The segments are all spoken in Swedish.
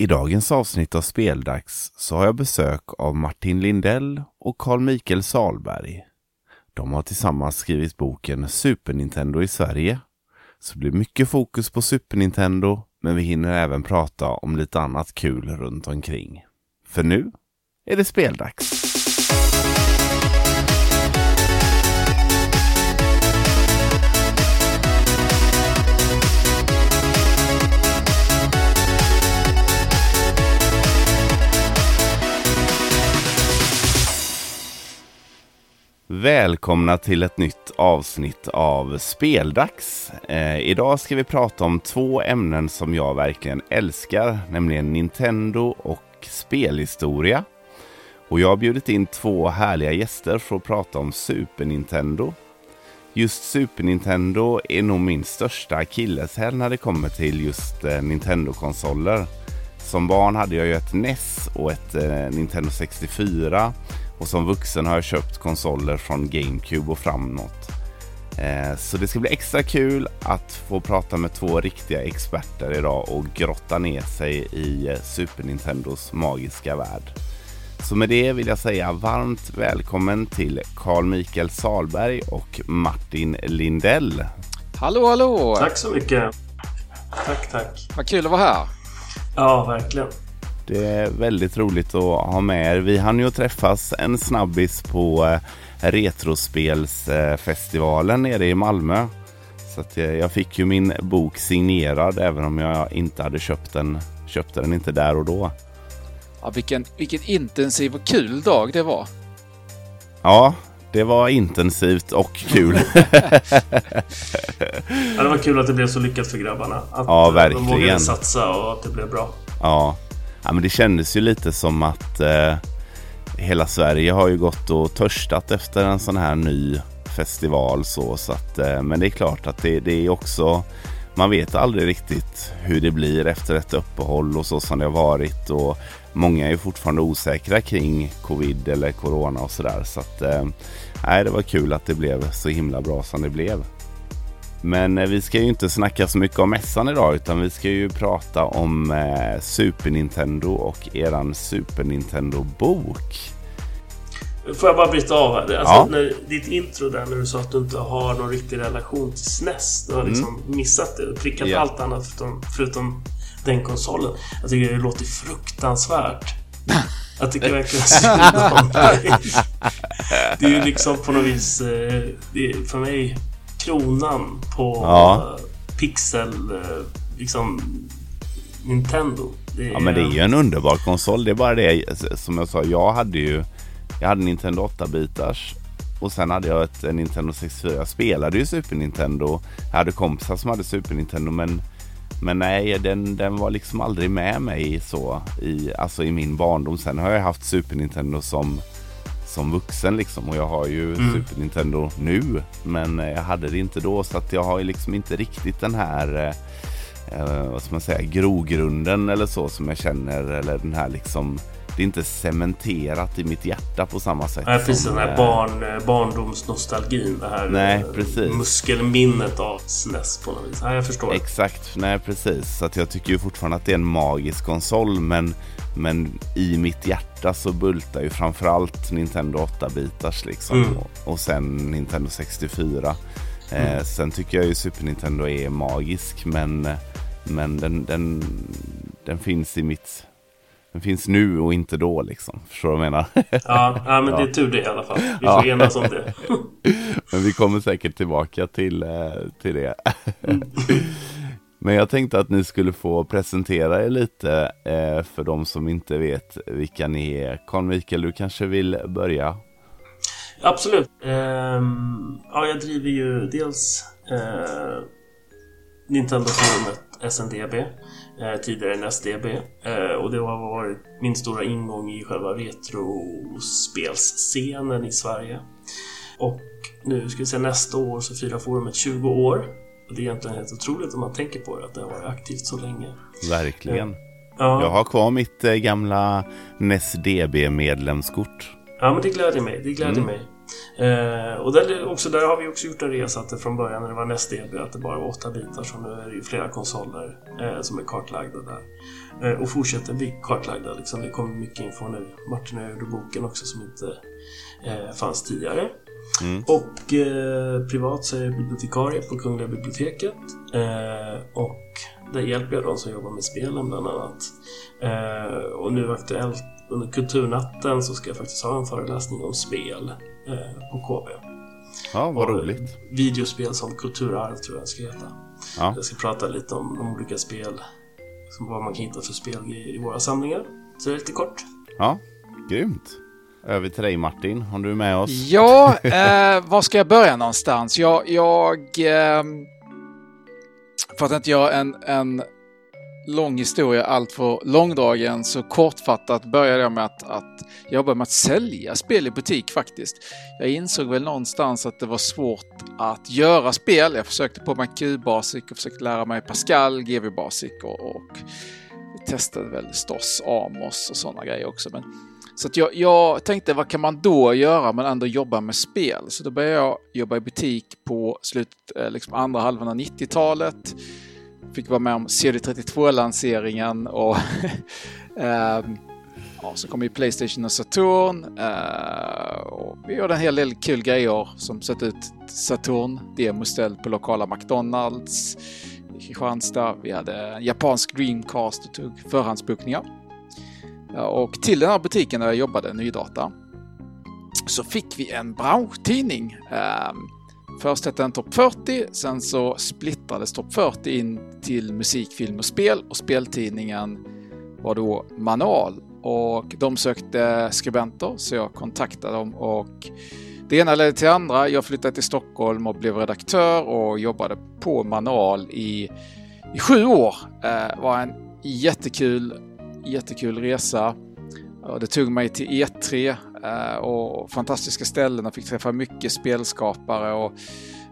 I dagens avsnitt av Speldags så har jag besök av Martin Lindell och Carl Mikael Salberg. De har tillsammans skrivit boken Super Nintendo i Sverige. Så det blir mycket fokus på Super Nintendo, men vi hinner även prata om lite annat kul runt omkring. För nu är det speldags! Välkomna till ett nytt avsnitt av Speldags. Eh, idag ska vi prata om två ämnen som jag verkligen älskar, nämligen Nintendo och spelhistoria. Och jag har bjudit in två härliga gäster för att prata om Super Nintendo. Just Super Nintendo är nog min största akilleshäl när det kommer till just eh, Nintendo-konsoler. Som barn hade jag ju ett NES och ett eh, Nintendo 64 och som vuxen har jag köpt konsoler från GameCube och framåt. Eh, så det ska bli extra kul att få prata med två riktiga experter idag och grotta ner sig i eh, Super Nintendos magiska värld. Så med det vill jag säga varmt välkommen till Carl Mikael Salberg och Martin Lindell. Hallå, hallå! Tack så mycket. Tack, tack. Vad kul att vara här. Ja, verkligen. Det är väldigt roligt att ha med er. Vi hann ju träffas en snabbis på eh, Retrospelsfestivalen nere i Malmö. Så att jag fick ju min bok signerad även om jag inte hade köpt den. Köpte den inte där och då. Ja, vilken, vilken intensiv och kul dag det var. Ja, det var intensivt och kul. ja, det var kul att det blev så lyckat för grabbarna. Att ja, verkligen. de vågade satsa och att det blev bra. Ja, ja men det kändes ju lite som att eh, hela Sverige har ju gått och törstat efter en sån här ny festival. Så, så att, eh, men det är klart att det, det är också man vet aldrig riktigt hur det blir efter ett uppehåll och så som det har varit. Och många är fortfarande osäkra kring covid eller corona och sådär. Så att, eh, det var kul att det blev så himla bra som det blev. Men eh, vi ska ju inte snacka så mycket om mässan idag utan vi ska ju prata om eh, Super Nintendo och eran Super Nintendo-bok. Får jag bara bryta av här? Alltså, ja. när, ditt intro där när du sa att du inte har någon riktig relation till SNES. Du har liksom mm. missat det och prickat ja. allt annat förutom, förutom den konsolen. Jag tycker det låter fruktansvärt. Jag tycker verkligen synd om dig. Det är ju liksom på något vis, eh, för mig, kronan på ja. Pixel, eh, liksom Nintendo. Är, ja men det är ju en underbar konsol. Det är bara det som jag sa, jag hade ju jag hade Nintendo 8-bitars och sen hade jag ett Nintendo 64. Jag spelade ju Super Nintendo. Jag hade kompisar som hade Super Nintendo men, men nej, den, den var liksom aldrig med mig så i, alltså i min barndom. Sen har jag haft Super Nintendo som, som vuxen liksom och jag har ju mm. Super Nintendo nu. Men jag hade det inte då så att jag har ju liksom inte riktigt den här eh, vad ska man säga, grogrunden eller så som jag känner eller den här liksom det är inte cementerat i mitt hjärta på samma sätt. Nej, precis. Den här barn, eh, barndomsnostalgin. Det här nej, precis. muskelminnet av SNES på något vis. Nej, jag förstår. Exakt. Nej, precis. Så att jag tycker ju fortfarande att det är en magisk konsol. Men, men i mitt hjärta så bultar ju framförallt Nintendo 8-bitars liksom. Mm. Och, sen Nintendo 64. Eh, mm. Eh, sen tycker jag ju Super Nintendo är magisk. Men, men den, den, den finns i mitt den finns nu och inte då liksom. Förstår du vad jag menar? Ja, ja men det är tur det i alla fall. Vi får ja. enas om det. men vi kommer säkert tillbaka till, eh, till det. Men jag tänkte att ni skulle få presentera er lite eh, för de som inte vet vilka ni är. Carl Mikael, du kanske vill börja? Absolut. Ehm, ja, jag driver ju dels eh, Nintendo-forumet SNDB eh, tidigare NSDB. Eh, och det har varit min stora ingång i själva retrospelsscenen i Sverige. Och nu ska vi se nästa år så firar forumet 20 år. Det är egentligen helt otroligt om man tänker på det, att det har varit aktivt så länge. Verkligen. Ja. Jag har kvar mitt eh, gamla NSDB medlemskort. Ja, men det gläder mig. Det gläder mm. mig. Eh, och där, också, där har vi också gjort en resa att det från början när det var NestDB att det bara var åtta bitar så nu är det ju flera konsoler eh, som är kartlagda där. Eh, och fortsätter bli kartlagda. Liksom. Det kommer mycket info nu. Martin har gjort boken också som inte eh, fanns tidigare. Mm. Och eh, privat så är jag bibliotekarie på Kungliga biblioteket. Eh, och där hjälper jag de som jobbar med spelen bland annat. Eh, och nu aktuellt under Kulturnatten så ska jag faktiskt ha en föreläsning om spel eh, på KB. Ja, vad roligt. Videospel som kulturarv tror jag det ska heta. Ja. Jag ska prata lite om de olika spel, vad man kan hitta för spel i våra samlingar. Så det är lite kort. Ja, grymt. Över till dig Martin, om du är med oss? Ja, eh, var ska jag börja någonstans? Jag, jag eh, för att inte göra en, en lång historia allt för långdragen så kortfattat började jag med att, att jobba med att sälja spel i butik faktiskt. Jag insåg väl någonstans att det var svårt att göra spel. Jag försökte på mig Q-basic och försökte lära mig Pascal, GV Basic och, och testade väl Stoss, Amos och sådana grejer också. Men, så att jag, jag, tänkte vad kan man då göra men ändå jobba med spel? Så då började jag jobba i butik på slutet, eh, liksom andra halvan av 90-talet fick vara med om CD32-lanseringen och um, ja, så kom ju Playstation och Saturn. Eh, och vi gjorde en hel del kul grejer som satt ut Saturn-demoställ på lokala McDonalds i Kristianstad. Vi hade en japansk Dreamcast och tog förhandsbokningar. Och till den här butiken där jag jobbade, Nydata, så fick vi en branschtidning. Ehm, först hette den Topp 40, sen så splittrades Topp 40 in till musik, film och spel och speltidningen var då Manual. Och de sökte skribenter så jag kontaktade dem och det ena ledde till det andra. Jag flyttade till Stockholm och blev redaktör och jobbade på Manual i, i sju år. Det var en jättekul, jättekul resa. Det tog mig till E3 eh, och fantastiska ställen och fick träffa mycket spelskapare och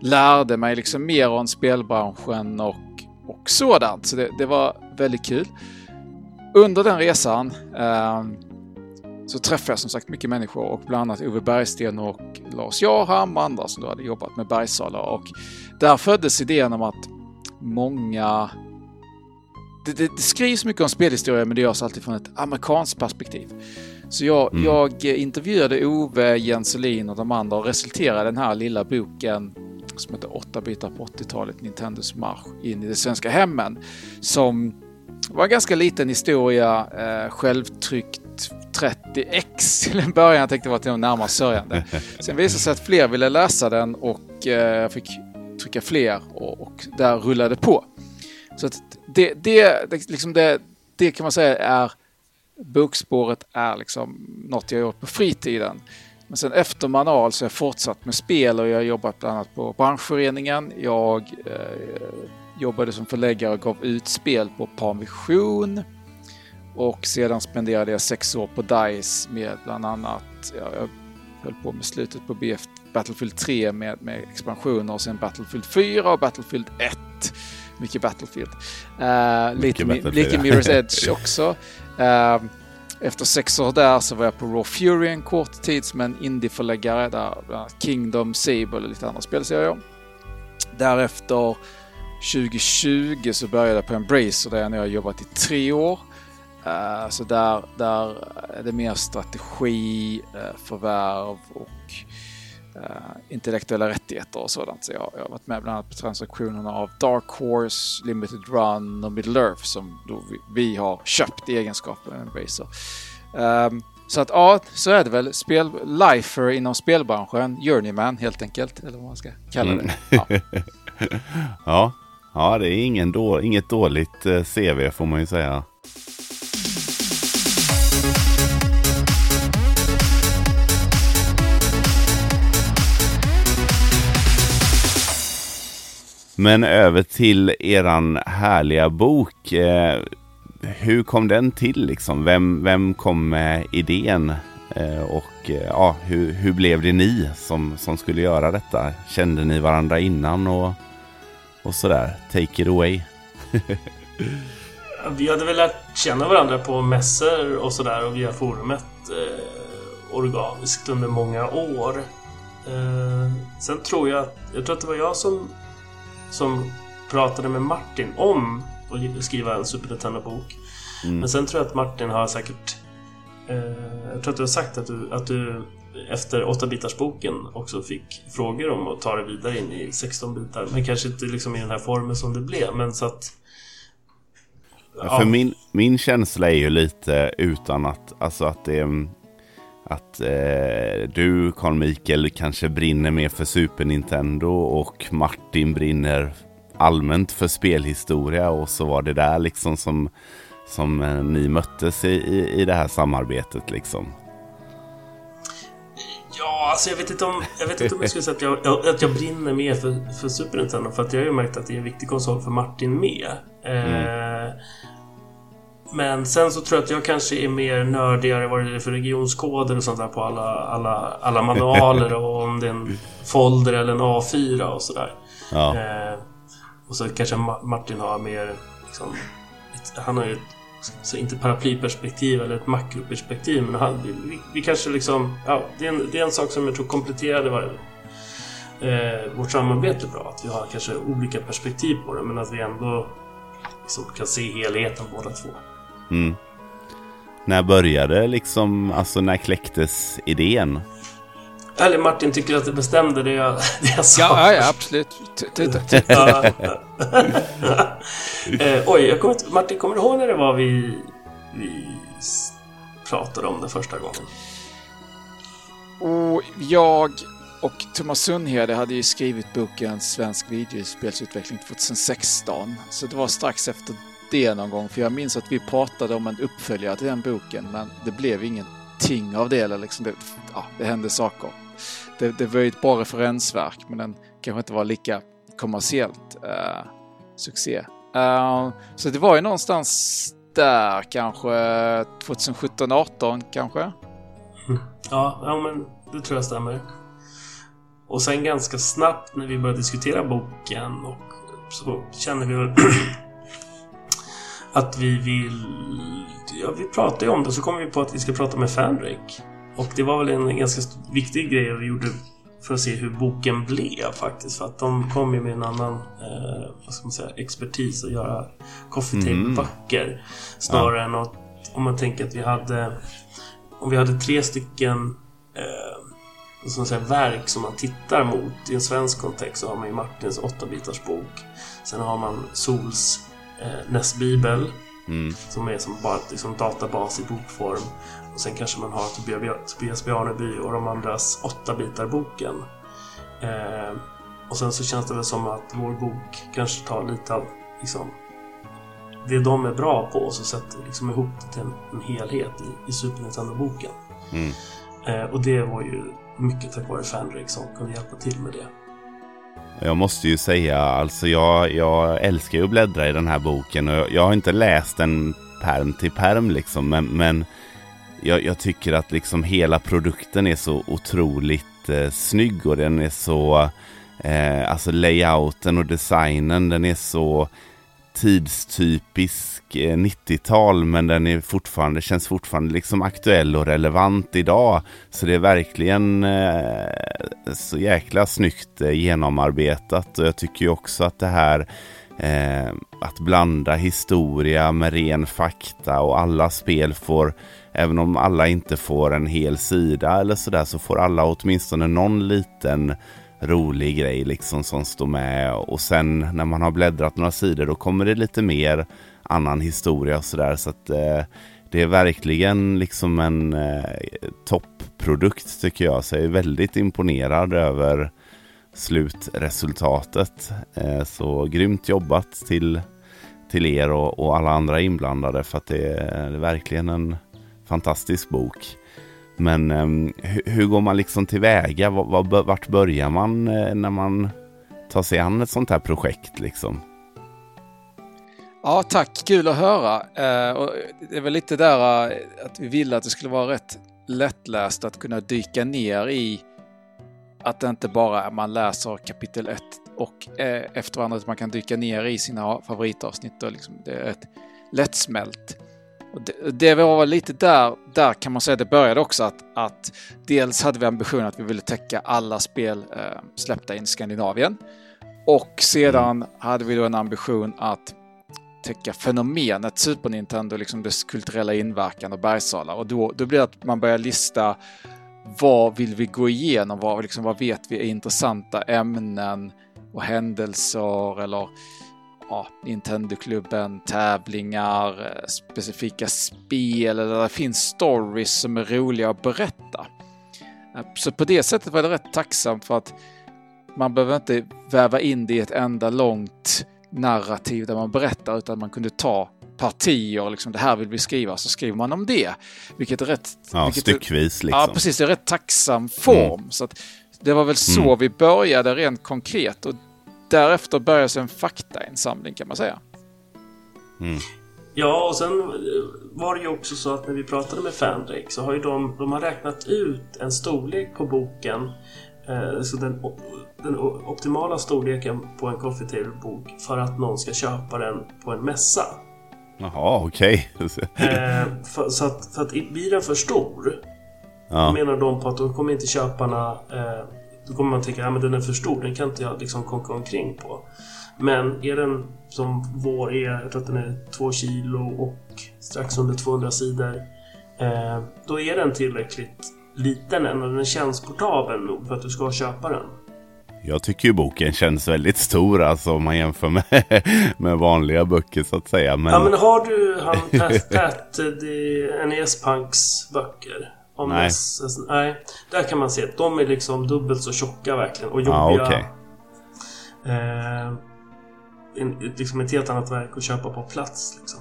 lärde mig liksom mer om spelbranschen och, och sådant. Så det, det var väldigt kul. Under den resan eh, så träffade jag som sagt mycket människor och bland annat Ove Bergsten och Lars Jarham och andra som då hade jobbat med bergssalar. Och där föddes idén om att många det, det, det skrivs mycket om spelhistoria men det görs alltid från ett amerikanskt perspektiv. Så jag, mm. jag intervjuade Ove, Jens Selin och de andra och resulterade den här lilla boken som heter 8 bitar på 80-talet, Nintendos marsch in i de svenska hemmen. Som var en ganska liten historia, eh, självtryckt 30x till en början. Jag tänkte att det var närmast sörjande. Sen visade det sig att fler ville läsa den och eh, jag fick trycka fler och, och där rullade på. Så att det, det, liksom det, det kan man säga är bokspåret är liksom något jag gjort på fritiden. Men sen efter manual så har jag fortsatt med spel och jag har jobbat bland annat på branschföreningen. Jag eh, jobbade som förläggare och gav ut spel på Parmission. Och sedan spenderade jag sex år på DICE med bland annat, ja, jag höll på med slutet på BF Battlefield 3 med, med expansioner och sen Battlefield 4 och Battlefield 1. Mycket Battlefield. Uh, lite, Battlefield, lite Mirror's Edge också. Uh, efter sex år där så var jag på Raw Fury en kort tid som en indieförläggare där Kingdom, Sable och lite andra spelserier. Därefter 2020 så började jag på Embracer där jag nu har jobbat i tre år. Uh, så där, där är det mer strategi, uh, förvärv och intellektuella rättigheter och sådant. Så jag, jag, har varit med bland annat på transaktionerna av Dark Horse, Limited Run och Middle Earth som vi, vi, har köpt i egenskap av Embracer. Um, så att ja, så är det väl. Spel, lifer inom spelbranschen, journeyman helt enkelt, eller vad man ska kalla det. Mm. Ja. ja. ja, det är ingen då, inget dåligt eh, CV får man ju säga. Men över till eran härliga bok. Eh, hur kom den till liksom? Vem, vem kom med idén? Eh, och eh, ja, hur, hur blev det ni som, som skulle göra detta? Kände ni varandra innan och, och sådär? Take it away. Vi hade väl lärt känna varandra på mässor och sådär och via forumet eh, organiskt under många år. Eh, sen tror jag att, jag tror att det var jag som, som pratade med Martin om att skriva en Super Nintendo-bok. Mm. Men sen tror jag att Martin har säkert... Eh, jag tror att du har sagt att du, att du efter 8-bitarsboken också fick frågor om att ta det vidare in i 16-bitar. Men kanske inte liksom i den här formen som det blev. Men så att... Ja. För min, min känsla är ju lite utan att, alltså att det är att eh, du, Carl Mikael, kanske brinner mer för Super Nintendo och Martin brinner allmänt för spelhistoria och så var det där liksom som, som eh, ni möttes i, i, i det här samarbetet liksom. Ja, alltså jag vet inte om jag, vet inte om jag skulle säga att jag, att jag brinner mer för, för Super Nintendo. För att jag har ju märkt att det är en viktig konsol för Martin med. Mm. Men sen så tror jag att jag kanske är mer nördigare vad det är för regionskoder och sånt där på alla, alla, alla manualer och om det är en folder eller en A4 och sådär. Ja. Eh, och så kanske Martin har mer liksom, ett, han har ju ett, så inte paraplyperspektiv eller ett makroperspektiv men han, vi, vi, kanske liksom, ja, det är, en, det är en sak som jag tror kompletterade var, eh, vårt samarbete bra. Att vi har kanske olika perspektiv på det men att vi ändå liksom kan se helheten båda två. Mm. När började liksom, alltså när kläcktes idén? Eller Martin tycker att det bestämde det jag, det jag sa. Ja, ja absolut. eh, oj, jag kommer, Martin, kommer du ihåg när det var vi, vi pratade om det första gången? Och jag och Thomas Sundhede hade ju skrivit boken Svensk videospelsutveckling 2016. Så det var strax efter det någon gång, för jag minns att vi pratade om en uppföljare till den boken, men det blev ingenting av det. Eller liksom det, ja, det hände saker. Det, det var ju ett bra referensverk, men den kanske inte var lika kommersiellt uh, succé. Uh, så det var ju någonstans där kanske 2017-18 kanske. Ja, ja, men det tror jag stämmer. Och sen ganska snabbt när vi började diskutera boken och så känner vi väl att vi vill... Ja, vi pratade ju om det så kom vi på att vi ska prata med Fandrik. Och det var väl en ganska viktig grej vi gjorde för att se hur boken blev faktiskt. För att de kom ju med en annan eh, vad ska man säga, expertis att göra coffee table-böcker. Mm. Snarare ja. än att om man tänker att vi hade om vi hade tre stycken eh, som säga, verk som man tittar mot i en svensk kontext så har man ju Martins åttabitars bok. Sen har man Sols eh, NES Bibel. Mm. Som är som bara liksom databas i bokform. Och sen kanske man har Tobias Bjarneby och de andras 8-bitar-boken. Eh, och sen så känns det väl som att vår bok kanske tar lite av liksom, det de är bra på och så sätter liksom ihop det till en, en helhet i, i Super Nintendo-boken. Mm. Eh, och det var ju mycket tack vare Fandrik som kunde hjälpa till med det. Jag måste ju säga, alltså jag, jag älskar ju att bläddra i den här boken och jag har inte läst den perm till perm liksom, men, men jag, jag, tycker att liksom hela produkten är så otroligt eh, snygg och den är så, eh, alltså layouten och designen, den är så tidstypisk 90-tal eh, men den är fortfarande, känns fortfarande liksom aktuell och relevant idag. Så det är verkligen eh, så jäkla snyggt eh, genomarbetat och jag tycker ju också att det här eh, att blanda historia med ren fakta och alla spel får, även om alla inte får en hel sida eller sådär, så får alla åtminstone någon liten rolig grej liksom som står med. Och sen när man har bläddrat några sidor då kommer det lite mer annan historia och sådär. Så att eh, det är verkligen liksom en eh, toppprodukt tycker jag. Så jag är väldigt imponerad över slutresultatet. Eh, så grymt jobbat till, till er och, och alla andra inblandade för att det är, det är verkligen en fantastisk bok. Men um, hur, går man liksom tillväga? Var, var, vart börjar man eh, när man tar sig an ett sånt här projekt liksom? Ja, tack. Kul att höra. Eh, och det är väl lite där eh, att vi ville att det skulle vara rätt lättläst att kunna dyka ner i att det inte bara är man läser kapitel 1 och eh, efter varandra, att man kan dyka ner i sina favoritavsnitt och liksom det är ett lättsmält Och det, det var lite där, där kan man säga det började också att, att dels hade vi ambitionen att vi ville täcka alla spel eh, släppta in i Skandinavien. Och sedan mm. hade vi då en ambition att upptäcka fenomenet typ Super Nintendo, liksom dess kulturella inverkan och bergsala. Och då, då blir det att man börjar lista vad vill vi gå igenom? Vad, liksom, vad vet vi är intressanta ämnen och händelser eller ja, Nintendo-klubben, tävlingar, eh, specifika spel eller det finns stories som är roliga att berätta. Eh, så på det sättet var det rätt tacksamt för att man behöver inte väva in det i ett enda långt narrativ där man berättar utan man kunde ta partier, liksom det här vill vi skriva, så skriver man om det. Vilket är rätt... Ja, vilket styckvis liksom. Ja, precis. Det är rätt tacksam form. Mm. Så att det var väl så mm. vi började rent konkret och därefter började sen faktainsamling kan man säga. Mm. Ja, och sen var det ju också så att när vi pratade med Fandrake så har ju de, de har räknat ut en storlek på boken. Eh, så den, den optimala storleken på en coffee table-bok för att någon ska köpa den på en mässa. Jaha, okej. Okay. eh, så att, för att blir den för stor ja. Menar de på att då kommer inte köparna eh, Då kommer man tänka att ja, den är för stor, den kan inte jag liksom konka omkring på. Men är den som vår är, jag tror att den är 2 kilo och strax under 200 sidor. Eh, då är den tillräckligt liten än och den känns portabel nog för att du ska köpa den. Jag tycker ju boken känns väldigt stor alltså om man jämför med, med vanliga böcker så att säga. Men... Ja men har du han Pat, Pat NES Punks böcker? Om nej. NES, nej. Där kan man se att de är liksom dubbelt så tjocka verkligen och jobbiga. Ah, okay. eh, en, liksom ett helt annat verk att köpa på plats. Liksom.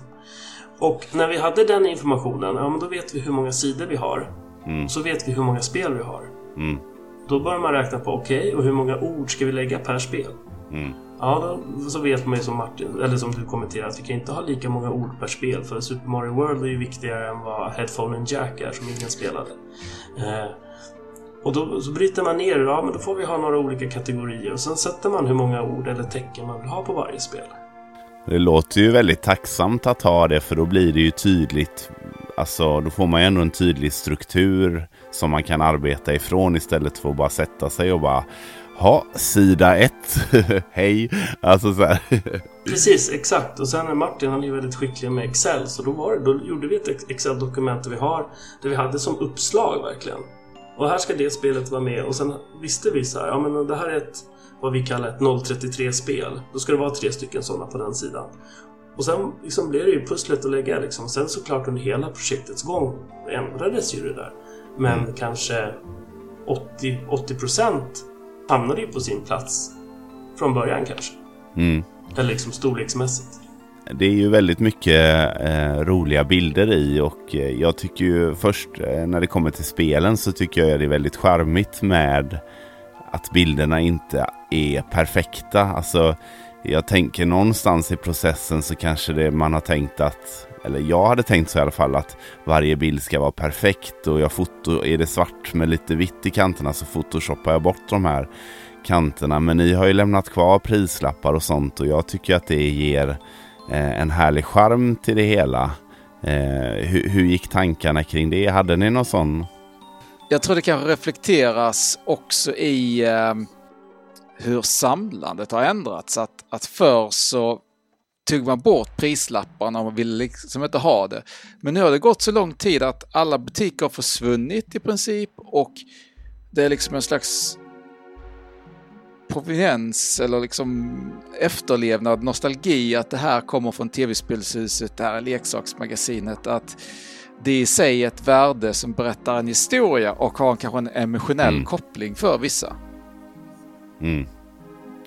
Och när vi hade den informationen, ja men då vet vi hur många sidor vi har. Mm. Så vet vi hur många spel vi har. Mm. Då börjar man räkna på, okej, okay, och hur många ord ska vi lägga per spel? Mm. Ja, då, så vet man ju som Martin, eller som du kommenterar, att vi kan inte ha lika många ord per spel. För Super Mario World är ju viktigare än vad Headphone and Jack är, som ingen spelade. Eh, och då så bryter man ner ja men då får vi ha några olika kategorier. Och sen sätter man hur många ord eller tecken man vill ha på varje spel. Det låter ju väldigt tacksamt att ha det, för då blir det ju tydligt. Alltså, då får man ju ändå en tydlig struktur som man kan arbeta ifrån istället för att bara sätta sig och bara Ha, sida ett. Hej. Alltså så här. Precis, exakt. Och sen är Martin, han är ju väldigt skicklig med Excel. Så då, var det, då gjorde vi ett Excel-dokument där vi har, där vi hade som uppslag verkligen. Och här ska det spelet vara med. Och sen visste vi så här, ja men det här är ett, vad vi kallar ett 033-spel. Då ska det vara tre stycken sådana på den sidan. Och sen liksom blev det ju pusslet att lägga liksom. Sen såklart under hela projektets gång ändrades ju det där. Men mm. kanske 80, 80 hamnade ju på sin plats från början kanske. Mm. Eller liksom storleksmässigt. Det är ju väldigt mycket eh, roliga bilder i och eh, jag tycker ju först eh, när det kommer till spelen så tycker jag det är väldigt charmigt med att bilderna inte är perfekta. Alltså jag tänker någonstans i processen så kanske det man har tänkt att eller jag hade tänkt så i alla fall att varje bild ska vara perfekt och jag foto, är det svart med lite vitt i kanterna så photoshoppar jag bort de här kanterna. Men ni har ju lämnat kvar prislappar och sånt och jag tycker att det ger eh, en härlig charm till det hela. Eh, hur, hur gick tankarna kring det? Hade ni någon sån? Jag tror det kanske reflekteras också i eh, hur samlandet har ändrats. Att, att förr så tog man bort prislapparna och man ville liksom inte ha det. Men nu har det gått så lång tid att alla butiker har försvunnit i princip och det är liksom en slags proveniens eller liksom efterlevnad, nostalgi att det här kommer från tv-spelshuset, det här är leksaksmagasinet, att det i sig är ett värde som berättar en historia och har kanske en emotionell mm. koppling för vissa. Mm.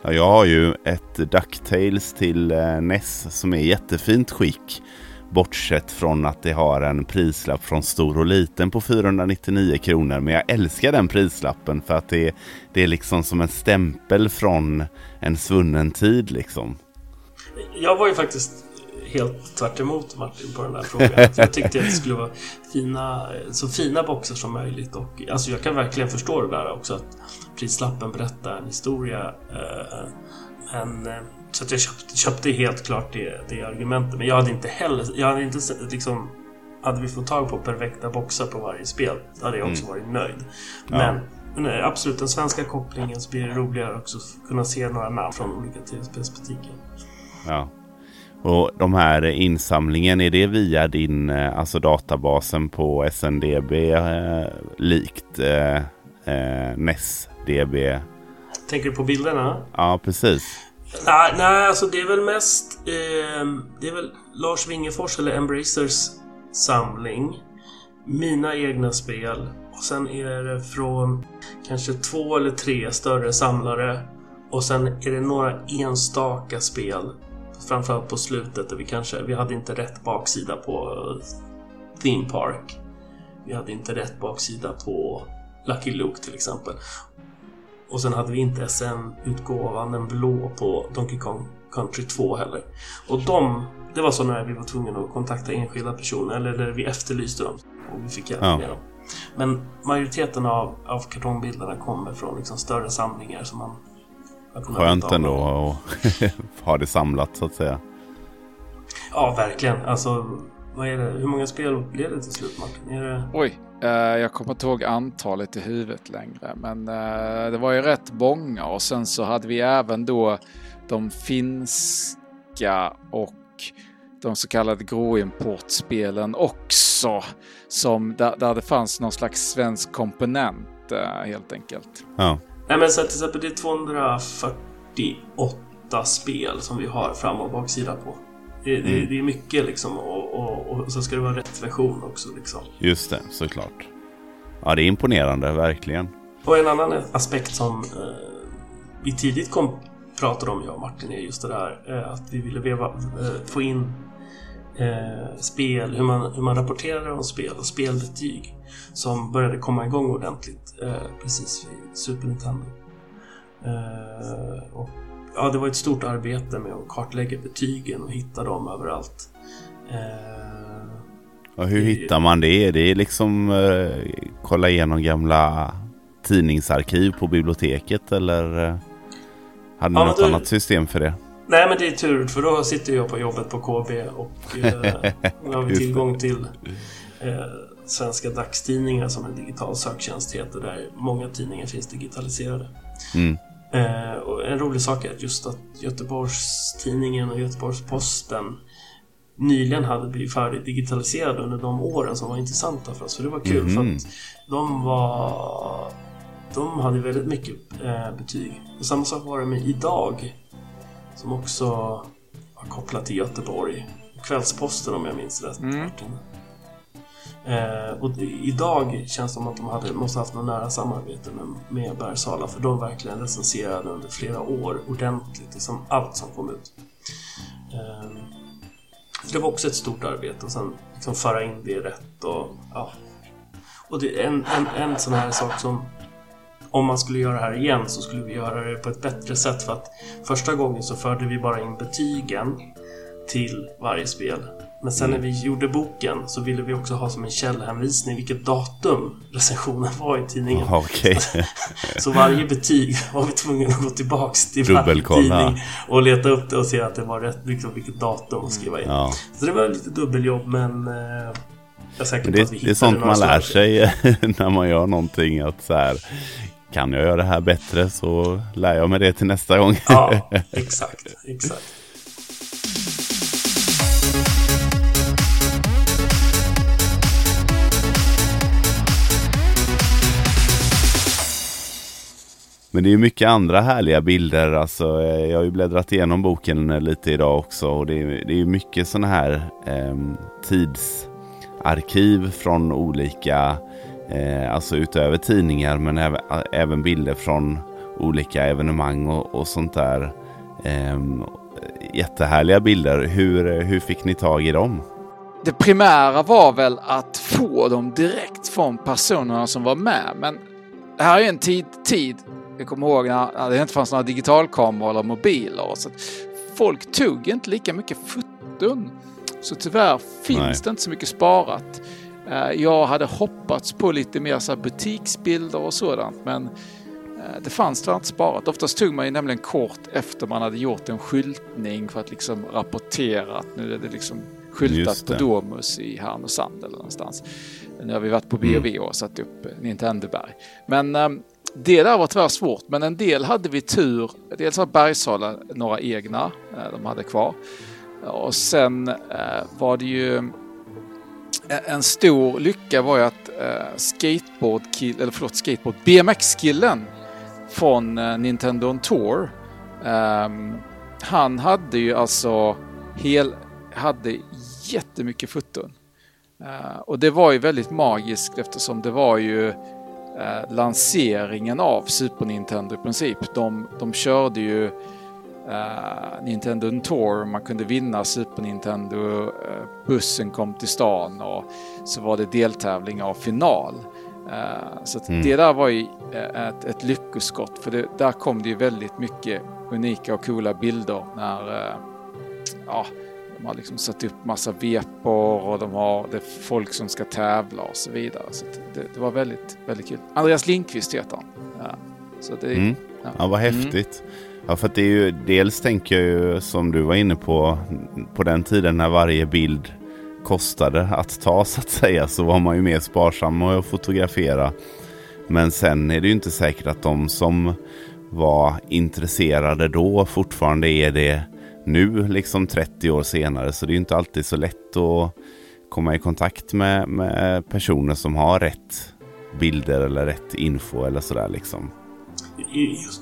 Ja, jag har ju ett Ducktails till eh, NES som är i jättefint skick. Bortsett från att det har en prislapp från stor och liten på 499 kronor. Men jag älskar den prislappen för att det, det är liksom som en stämpel från en svunnen tid liksom. Jag var ju faktiskt helt tvärt Martin på den där frågan. jag tyckte att det skulle vara fina, så fina boxar som möjligt. Och, alltså jag kan verkligen förstå det där också. Att prislappen berättar en historia. Eh, en, eh, så att jag köpte, köpte helt klart det, det argumentet. Men jag hade inte heller... Jag hade inte liksom hade vi fått tag på perfekta boxar på varje spel hade jag också mm. varit nöjd. Men ja. absolut, den svenska kopplingen så blir det roligare också att kunna se några namn från olika tv-spelsbutiker. Ja. Och de här insamlingen, är det via din, eh, alltså databasen på SNDB eh, likt eh, eh, NESDB? Tänker du på bilderna? Ja, precis. Nej, nej alltså det är väl mest... Eh, det är väl Lars Wingefors eller Embracers samling. Mina egna spel. Och sen är det från kanske två eller tre större samlare. Och sen är det några enstaka spel framförallt på slutet där vi kanske, vi hade inte rätt baksida på Theme Park. Vi hade inte rätt baksida på Lucky Luke till exempel. Och sen hade vi inte SN-utgåvan, den blå, på Donkey Kong Country 2 heller. Och de, det var så när vi var tvungna att kontakta enskilda personer, eller där vi efterlyste dem. Och vi fick hjälp ja. med dem. Men majoriteten av, av kartongbilderna kommer från liksom större samlingar som man Skönt ändå att ha det samlat så att säga. Ja, verkligen. Alltså, vad är det? Hur många spel blev det till slut Martin? Det... Oj, eh, jag kommer inte ihåg antalet i huvudet längre. Men eh, det var ju rätt många och sen så hade vi även då de finska och de så kallade gråimportspelen också. Som, där, där det fanns någon slags svensk komponent eh, helt enkelt. Ja. Nej men så till exempel det är 248 spel som vi har fram och baksida på. Det, mm. det, det är mycket liksom och, och, och, så ska det vara rätt version också liksom. Just det, såklart. Ja, det är imponerande, verkligen. Och en annan aspekt som eh, vi tidigt kom pratade om, jag och Martin, är just det där eh, att vi ville veva, eh, få in eh, spel, hur man, hur man rapporterar om spel och spelbetyg som började komma igång ordentligt eh, precis vid Super Nintendo. Eh, och, ja, det var ett stort arbete med att kartlägga betygen och hitta dem överallt. Eh, och hur hittar man det? Det är liksom eh, kolla igenom gamla tidningsarkiv på biblioteket eller eh, hade ni ja, något du... annat system för det? Nej men det är tur för då sitter jag på jobbet på KB och eh, har vi tillgång till eh, svenska dagstidningar som en digital söktjänst heter där många tidningar finns digitaliserade. Mm. Eh, och en rolig sak är just att Göteborgs-Tidningen och Göteborgs-Posten nyligen hade blivit färdigt digitaliserade under de åren som var intressanta för oss. För det var kul mm. för att de var... De hade väldigt mycket eh, betyg. Och samma sak var det med Idag. Som också var kopplat till Göteborg. Kvällsposten om jag minns rätt. Mm. Eh, och idag känns det som att de hade, måste haft något nära samarbete med, med Bergsala för de verkligen recenserade under flera år ordentligt, liksom allt som kom ut. Eh, det var också ett stort arbete och sen liksom föra in det rätt och ja. Och det är en, en, en sån här sak som om man skulle göra det här igen så skulle vi göra det på ett bättre sätt för att första gången så förde vi bara in betygen till varje spel men sen när vi gjorde boken så ville vi också ha som en källhänvisning vilket datum recensionen var i tidningen. Okay. så varje betyg var vi tvungna att gå tillbaks till varje tidning och leta upp det och se att det var rätt, liksom, vilket datum att skriva in. Ja. Så det var lite dubbeljobb men eh, vi Det är sånt man lär sig när man gör någonting att så här kan jag göra det här bättre så lär jag mig det till nästa gång. ja, exakt, exakt. Men det är mycket andra härliga bilder. Alltså, eh, jag har ju bläddrat igenom boken lite idag också. Och det är, det är mycket sådana här eh, tidsarkiv från olika, eh, alltså utöver tidningar, men även, även bilder från olika evenemang och, och sånt där. Eh, jättehärliga bilder. Hur, hur fick ni tag i dem? Det primära var väl att få dem direkt från personerna som var med. Men det här är en tid, tid jag kommer ihåg när det inte fanns några digitalkameror eller mobiler. Så folk tog inte lika mycket foton. Så tyvärr finns Nej. det inte så mycket sparat. Eh, jag hade hoppats på lite mer så butiksbilder och sådant men eh, det fanns tyvärr inte sparat. Oftast tog man ju nämligen kort efter man hade gjort en skyltning för att liksom rapportera att nu är det liksom skyltat på Domus i Härnösand eller någonstans. Nu har vi varit på B&B mm. och satt upp Nintendoberg. Men um, det där var tyvärr svårt, men en del hade vi tur. Dels har Bergsala några egna eh, de hade kvar. Och sen eh, var det ju eh, Eh, en stor lycka var ju att eh, skateboard eller förlåt, skateboard, BMX-killen från eh, Nintendo Tour. Ehm, han hade ju alltså hel, hade jättemycket foton. och det var ju väldigt magiskt eftersom det var ju lanseringen av Super Nintendo i princip. De, de körde ju eh, Nintendo Tour, man kunde vinna Super Nintendo, eh, bussen kom till stan och så var det deltävling av final. Uh, så mm. det där var ju uh, ett, ett lyckoskott för det, där kom det ju väldigt mycket unika och coola bilder när uh, ja, de har liksom satt upp massa vepor och de har det folk som ska tävla och så vidare. Så det, det, var väldigt, väldigt kul. Andreas Lindqvist heter han. Ja, så det, mm. ja. ja, vad häftigt. Mm. Ja, för att det är ju dels tänker jag ju som du var inne på på den tiden när varje bild kostade att ta så att säga så var man ju mer sparsam med att fotografera. Men sen är det ju inte säkert att de som var intresserade då fortfarande är det nu, liksom 30 år senare. Så det är ju inte alltid så lätt att komma i kontakt med, med personer som har rätt bilder eller rätt info eller sådär liksom.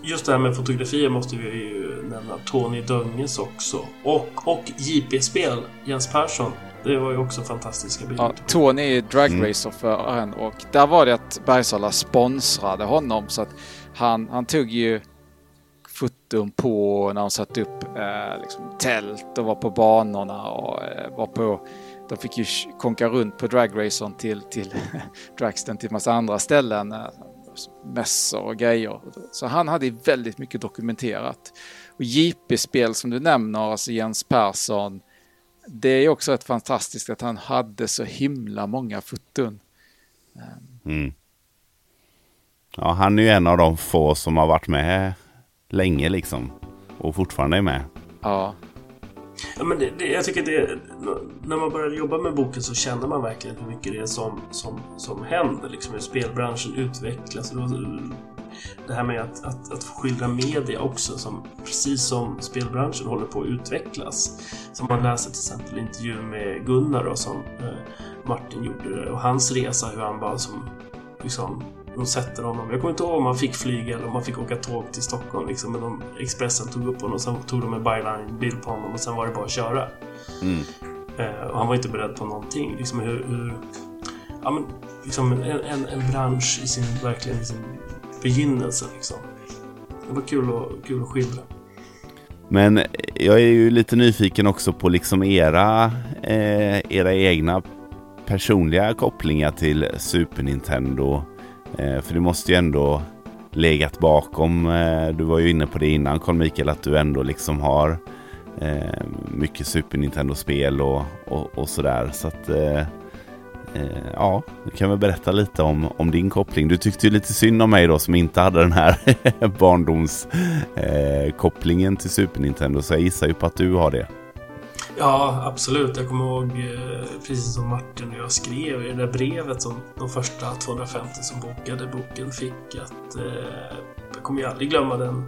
Just det här med fotografier måste vi ju nämna Tony Dönges också. Och, och JP-spel, Jens Persson. Det var ju också fantastiska bilder. Ja, Tony är dragracerföraren mm. och där var det att Bergsala sponsrade honom så att han, han tog ju foton på när de satte upp eh, liksom, tält och var på banorna och eh, var på de fick ju konka runt på dragracern till, till dragsten till massa andra ställen. Mässor och grejer. Så han hade väldigt mycket dokumenterat. Och JP-spel som du nämner, alltså Jens Persson. Det är också ett fantastiskt att han hade så himla många foton. Mm. Ja, han är ju en av de få som har varit med länge liksom. Och fortfarande är med. Ja. Ja, men det, det, jag tycker det, när man började jobba med boken så kände man verkligen hur mycket det är som, som, som händer. Liksom, hur spelbranschen utvecklas. Det här med att, att, att skildra media också, som, precis som spelbranschen håller på att utvecklas. Som man läser till exempel intervjun med Gunnar då, som eh, Martin gjorde och hans resa, hur han var som liksom, de sätter honom. Jag kommer inte ihåg om han fick flyga eller om han fick åka tåg till Stockholm. Liksom, men de, Expressen tog upp honom och sen tog de en byline-bild på honom och sen var det bara att köra. Mm. Eh, och han var inte beredd på någonting. Liksom hur, hur ja, men, liksom en, en, en, bransch i sin, verkligen i sin begynnelse. Liksom. Det var kul, och, kul att skildra. Men jag är ju lite nyfiken också på liksom era, eh, era egna personliga kopplingar till Super Nintendo. Eh, för det måste ju ändå legat bakom. Eh, du var ju inne på det innan Carl Mikael att du ändå liksom har eh, mycket Super Nintendo-spel och, och, och, sådär. Så att ja, du kan väl berätta lite om, om din koppling. Du tyckte ju lite synd om mig då som inte hade den här barndomskopplingen till Super Nintendo. Så jag gissar ju på att du har det. Ja, absolut. Jag kommer ihåg, eh, precis som Martin och jag skrev i det där brevet som de första 250 som bokade boken fick att eh, jag kommer ju aldrig glömma den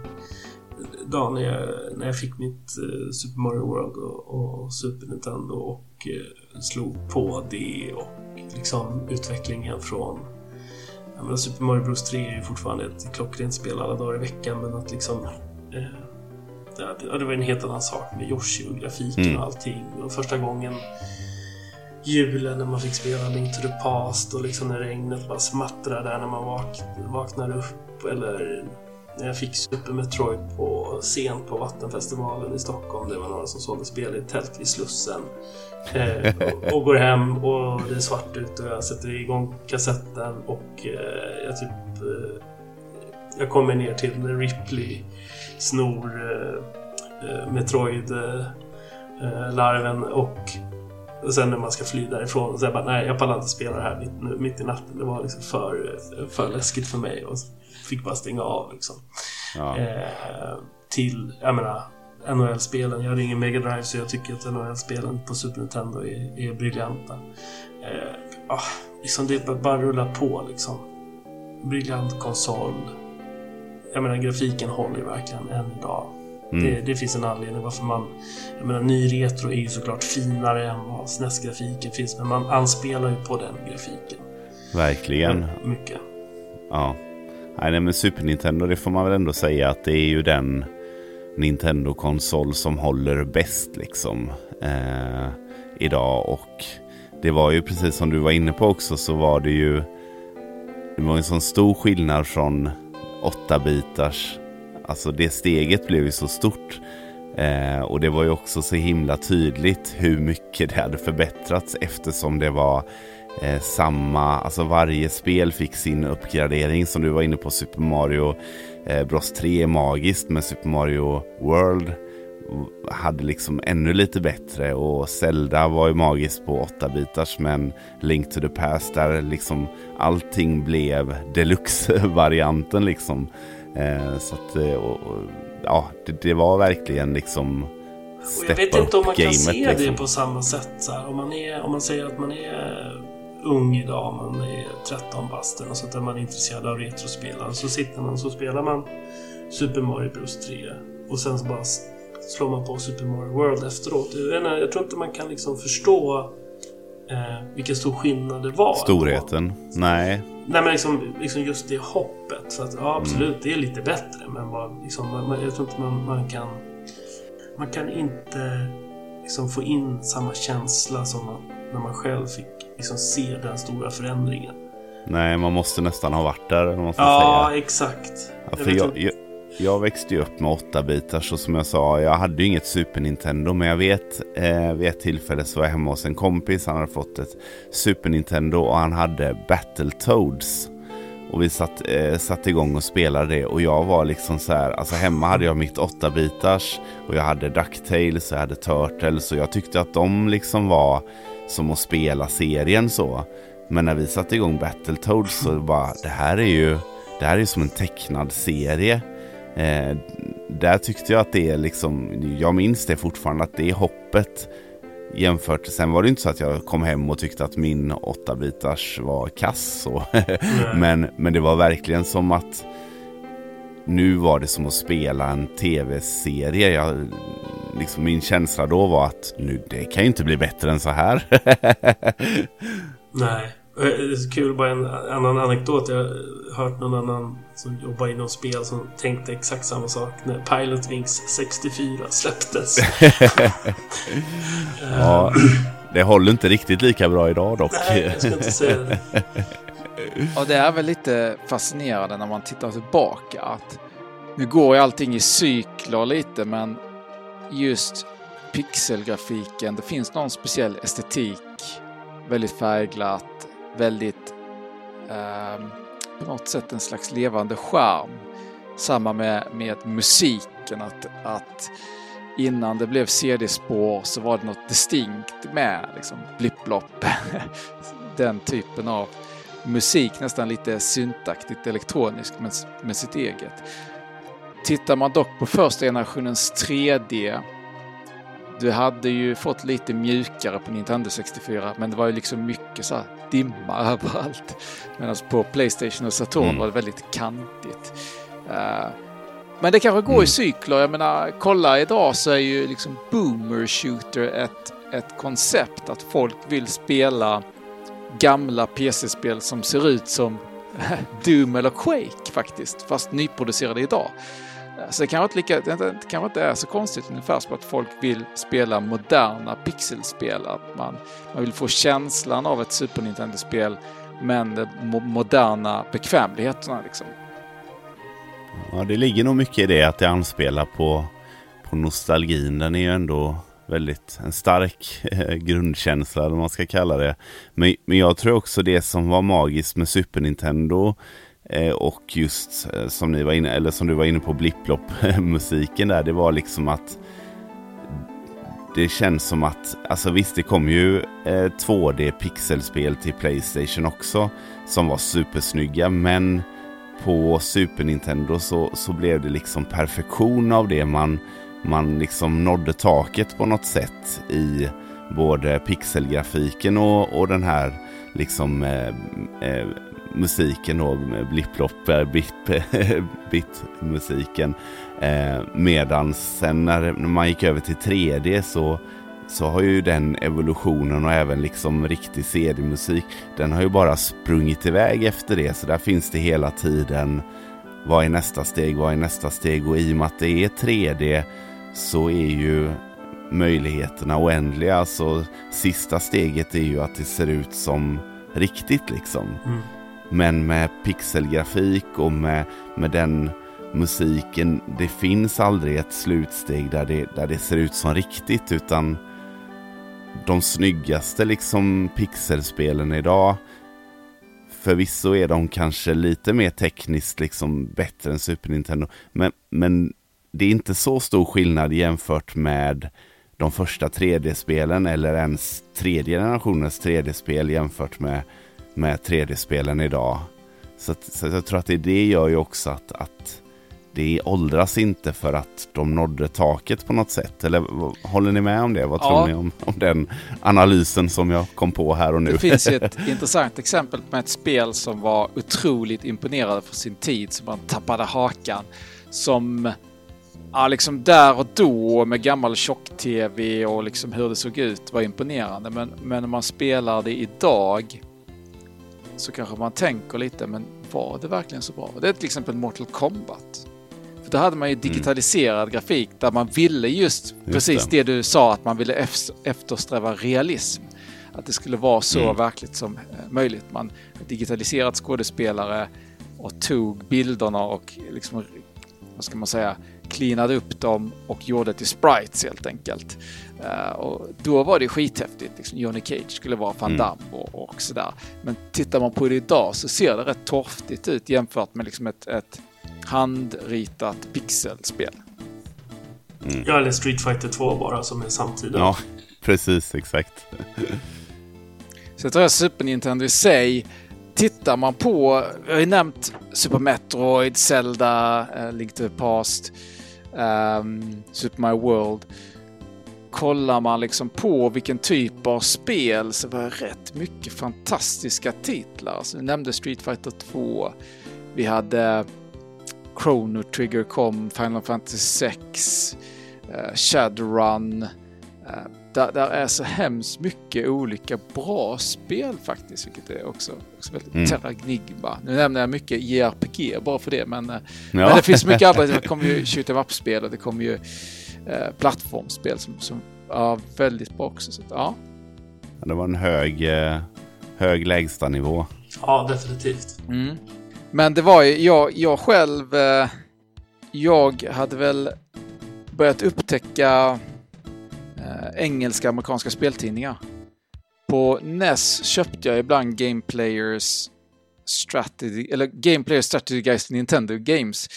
dagen när jag, när jag fick mitt eh, Super Mario World och, och Super Nintendo och eh, slog på det och liksom utvecklingen från jag menar, Super Mario Bros 3 är ju fortfarande ett klockrent spel alla dagar i veckan men att liksom eh, ja, det var en helt annan sak med Yoshi och grafiken mm. och allting. Och första gången julen när man fick spela Link to the Past och liksom när regnet bara smattrar där när man vak vaknar upp. Eller när jag fick Super Metroid på scen på Vattenfestivalen i Stockholm. Det var några som sålde spel i ett tält vid Slussen. Eh, och, och, går hem och det är svart ute och jag sätter igång kassetten och eh, jag typ eh, jag kommer ner till Ripley snor eh, eh Metroid-larven eh, och, och sen när man ska fly därifrån så jag bara nej jag pallar inte spela det här mitt, mitt i natten. Det var liksom för, för läskigt för mig och fick bara stänga av liksom. Ja. Eh, till, jag menar, NHL-spelen. Jag har ingen Mega Drive så jag tycker att NHL-spelen på Super Nintendo är, är briljanta. Eh, ah, liksom det bara rullar på liksom. Briljant konsol. Jag menar grafiken håller verkligen än idag. Mm. Det, det, finns en anledning varför man... Jag menar ny retro är ju såklart finare än vad SNES-grafiken finns men man anspelar ju på den grafiken. Verkligen. Mycket. Ja. Nej, men Super Nintendo, det får man väl ändå säga att det är ju den Nintendo-konsol som håller bäst liksom eh, idag. Och det var ju precis som du var inne på också så var det ju det var en sån stor skillnad från åtta bitars, Alltså det steget blev ju så stort. Eh, och det var ju också så himla tydligt hur mycket det hade förbättrats eftersom det var eh, samma, alltså varje spel fick sin uppgradering som du var inne på Super Mario eh, Bros 3 är magiskt men Super Mario World hade liksom ännu lite bättre och Zelda var ju magiskt på 8-bitars men Link to the Past där liksom allting blev deluxe-varianten liksom. Eh, så att, eh, och, och, ja, det, det, var verkligen liksom jag vet inte om man kan se liksom. det på samma sätt. Så här. Om, man är, om man säger att man är ung idag, man är 13 bast och sånt där man är intresserad av retrospel. Så sitter man så spelar man Super Mario Bros 3 och sen så bara slår man på Super Mario World efteråt. Jag, tror inte man kan liksom förstå eh, vilken stor skillnad det var. Storheten? Nej. Nej men liksom, liksom just det hoppet. För att, ja, absolut, mm. det är lite bättre. Men bara, liksom, man, jag tror inte man, man kan... Man kan inte liksom få in samma känsla som man, när man själv fick liksom se den stora förändringen. Nej, man måste nästan ha varit där. Måste ja, säga. exakt. Ja, för jag, jag, jag, växte ju upp med 8-bitars och som jag sa, jag hade ju inget Super Nintendo. Men jag vet, eh, vid ett tillfälle så var jag hemma hos en kompis. Han hade fått ett Super Nintendo och han hade Battletoads. Och vi satt, eh, satt igång och spelade det och jag var liksom så här, alltså hemma hade jag mitt 8-bitars och jag hade Ducktails och jag hade Turtles och jag tyckte att de liksom var som att spela serien så. Men när vi satte igång Battletoads så bara, det här är ju, det här är som en tecknad serie. Eh, där tyckte jag att det är liksom, jag minns det fortfarande att det är hoppet jämfört. Sen var det inte så att jag kom hem och tyckte att min 8-bitars var kass. Men, men det var verkligen som att nu var det som att spela en tv-serie. Jag, liksom min känsla då var att nu, det kan ju inte bli bättre än så här. Nej. Eh, det är kul, bara en annan anekdot. Jag har hört någon annan som jobbar inom spel som tänkte exakt samma sak när Pilot Wings 64 släpptes. ja, det håller inte riktigt lika bra idag dock. Nej, jag ska inte säga det. Och det är väl lite fascinerande när man tittar tillbaka att nu går ju allting i cykler lite men just pixelgrafiken, det finns någon speciell estetik, väldigt färgglatt, väldigt eh, på något sätt en slags levande charm. Samma med, med musiken, att, att innan det blev CD-spår så var det något distinkt med liksom blipplopp. Den typen av musik, nästan lite syntaktigt elektroniskt med, med sitt eget. Tittar man dock på första generationens 3D du hade ju fått lite mjukare på Nintendo 64 men det var ju liksom mycket så dimma överallt. Medan på Playstation och Saturn mm. var det väldigt kantigt. Uh, men det kanske går mm. i cykler. Jag menar, kolla idag så är ju liksom boomer shooter ett, ett koncept att folk vill spela gamla PC-spel som ser ut som Doom eller Quake faktiskt, fast nyproducerade idag. Så det kanske inte, lika, det kanske inte är så konstigt ungefär som att folk vill spela moderna pixelspel. Att man, man vill få känslan av ett Super Nintendo-spel men de moderna bekvämligheterna liksom. Ja, det ligger nog mycket i det att det anspelar på, på nostalgin. Den är ju ändå väldigt en stark eh, grundkänsla, om man ska kalla det. Men, men jag tror också det som var magiskt med Super Nintendo Eh, och just eh, som ni var inne, eller som du var inne på, blipplopp-musiken där, det var liksom att det känns som att, alltså visst det kom ju eh, 2D pixelspel till Playstation också som var supersnygga men på Super Nintendo så, så blev det liksom perfektion av det. Man man liksom nådde taket på något sätt i både pixelgrafiken och, och den här liksom eh, eh, musiken då, blipplopp, eh, bit-musiken. Eh, medan sen när man gick över till 3D så, så har ju den evolutionen och även liksom riktig CD-musik, den har ju bara sprungit iväg efter det. Så där finns det hela tiden, vad är nästa steg, vad är nästa steg? Och i och med att det är 3D så är ju möjligheterna oändliga. Så sista steget är ju att det ser ut som riktigt liksom. Mm. Men med pixelgrafik och med, med den musiken, det finns aldrig ett slutsteg där det, där det ser ut som riktigt utan de snyggaste liksom pixelspelen idag Förvisso är de kanske lite mer tekniskt liksom bättre än Super Nintendo men, men det är inte så stor skillnad jämfört med de första 3D-spelen eller ens tredje generationens 3D-spel jämfört med, med 3D-spelen idag. Så, så jag tror att det, det gör ju också att, att det åldras inte för att de nådde taket på något sätt. Eller håller ni med om det? Vad ja. tror ni om, om den analysen som jag kom på här och nu? Det finns ett intressant exempel med ett spel som var otroligt imponerande för sin tid, som man tappade hakan. Som Ja, liksom där och då med gammal tjock-tv och liksom hur det såg ut var imponerande. Men, men när man spelar det idag så kanske man tänker lite, men var det verkligen så bra? Det är till exempel Mortal Kombat. För då hade man ju mm. digitaliserad mm. grafik där man ville just, just precis det. det. du sa, att man ville eftersträva realism. Att det skulle vara så mm. verkligt som eh, möjligt. Man digitaliserat skådespelare och tog bilderna och liksom, vad ska man säga, cleanade upp dem och gjorde till sprites helt enkelt. Uh, och då var det skithäftigt. Liksom Johnny Cage skulle vara Van mm. Damme mm. och, och, sådär. Men tittar man på det idag så ser det rätt torftigt ut jämfört med liksom ett, ett handritat pixelspel. Mm. Ja, eller Street Fighter 2 bara som är samtida. Ja, precis, exakt. så jag tror att Super Nintendo i sig tittar man på, jag har ju nämnt Super Metroid, Zelda, uh, Link to the Past um, Super Mario World. Kollar man liksom på vilken typ av spel så var det rätt mycket fantastiska titlar. Alltså, vi nämnde Street Fighter 2. Vi hade Chrono Trigger kom, Final Fantasy 6, uh, Shadowrun. Uh, där, där, är så hemskt mycket olika bra spel faktiskt, vilket är också, också väldigt mm. Terragnigma. Nu nämner jag mycket JRPG bara för det, men, eh, ja. men det finns mycket andra. Det kommer ju shoot em up-spel och det kommer ju eh, plattformsspel som, som är väldigt bra också. Så, ja. Det var en hög, eh, hög lägstanivå. Ja, definitivt. Mm. Men det var ju, jag, jag själv, eh, jag hade väl börjat upptäcka engelska amerikanska speltidningar. På NES köpte jag ibland Gameplayers Strategy, eller Gameplayers Strategy Guys Nintendo Games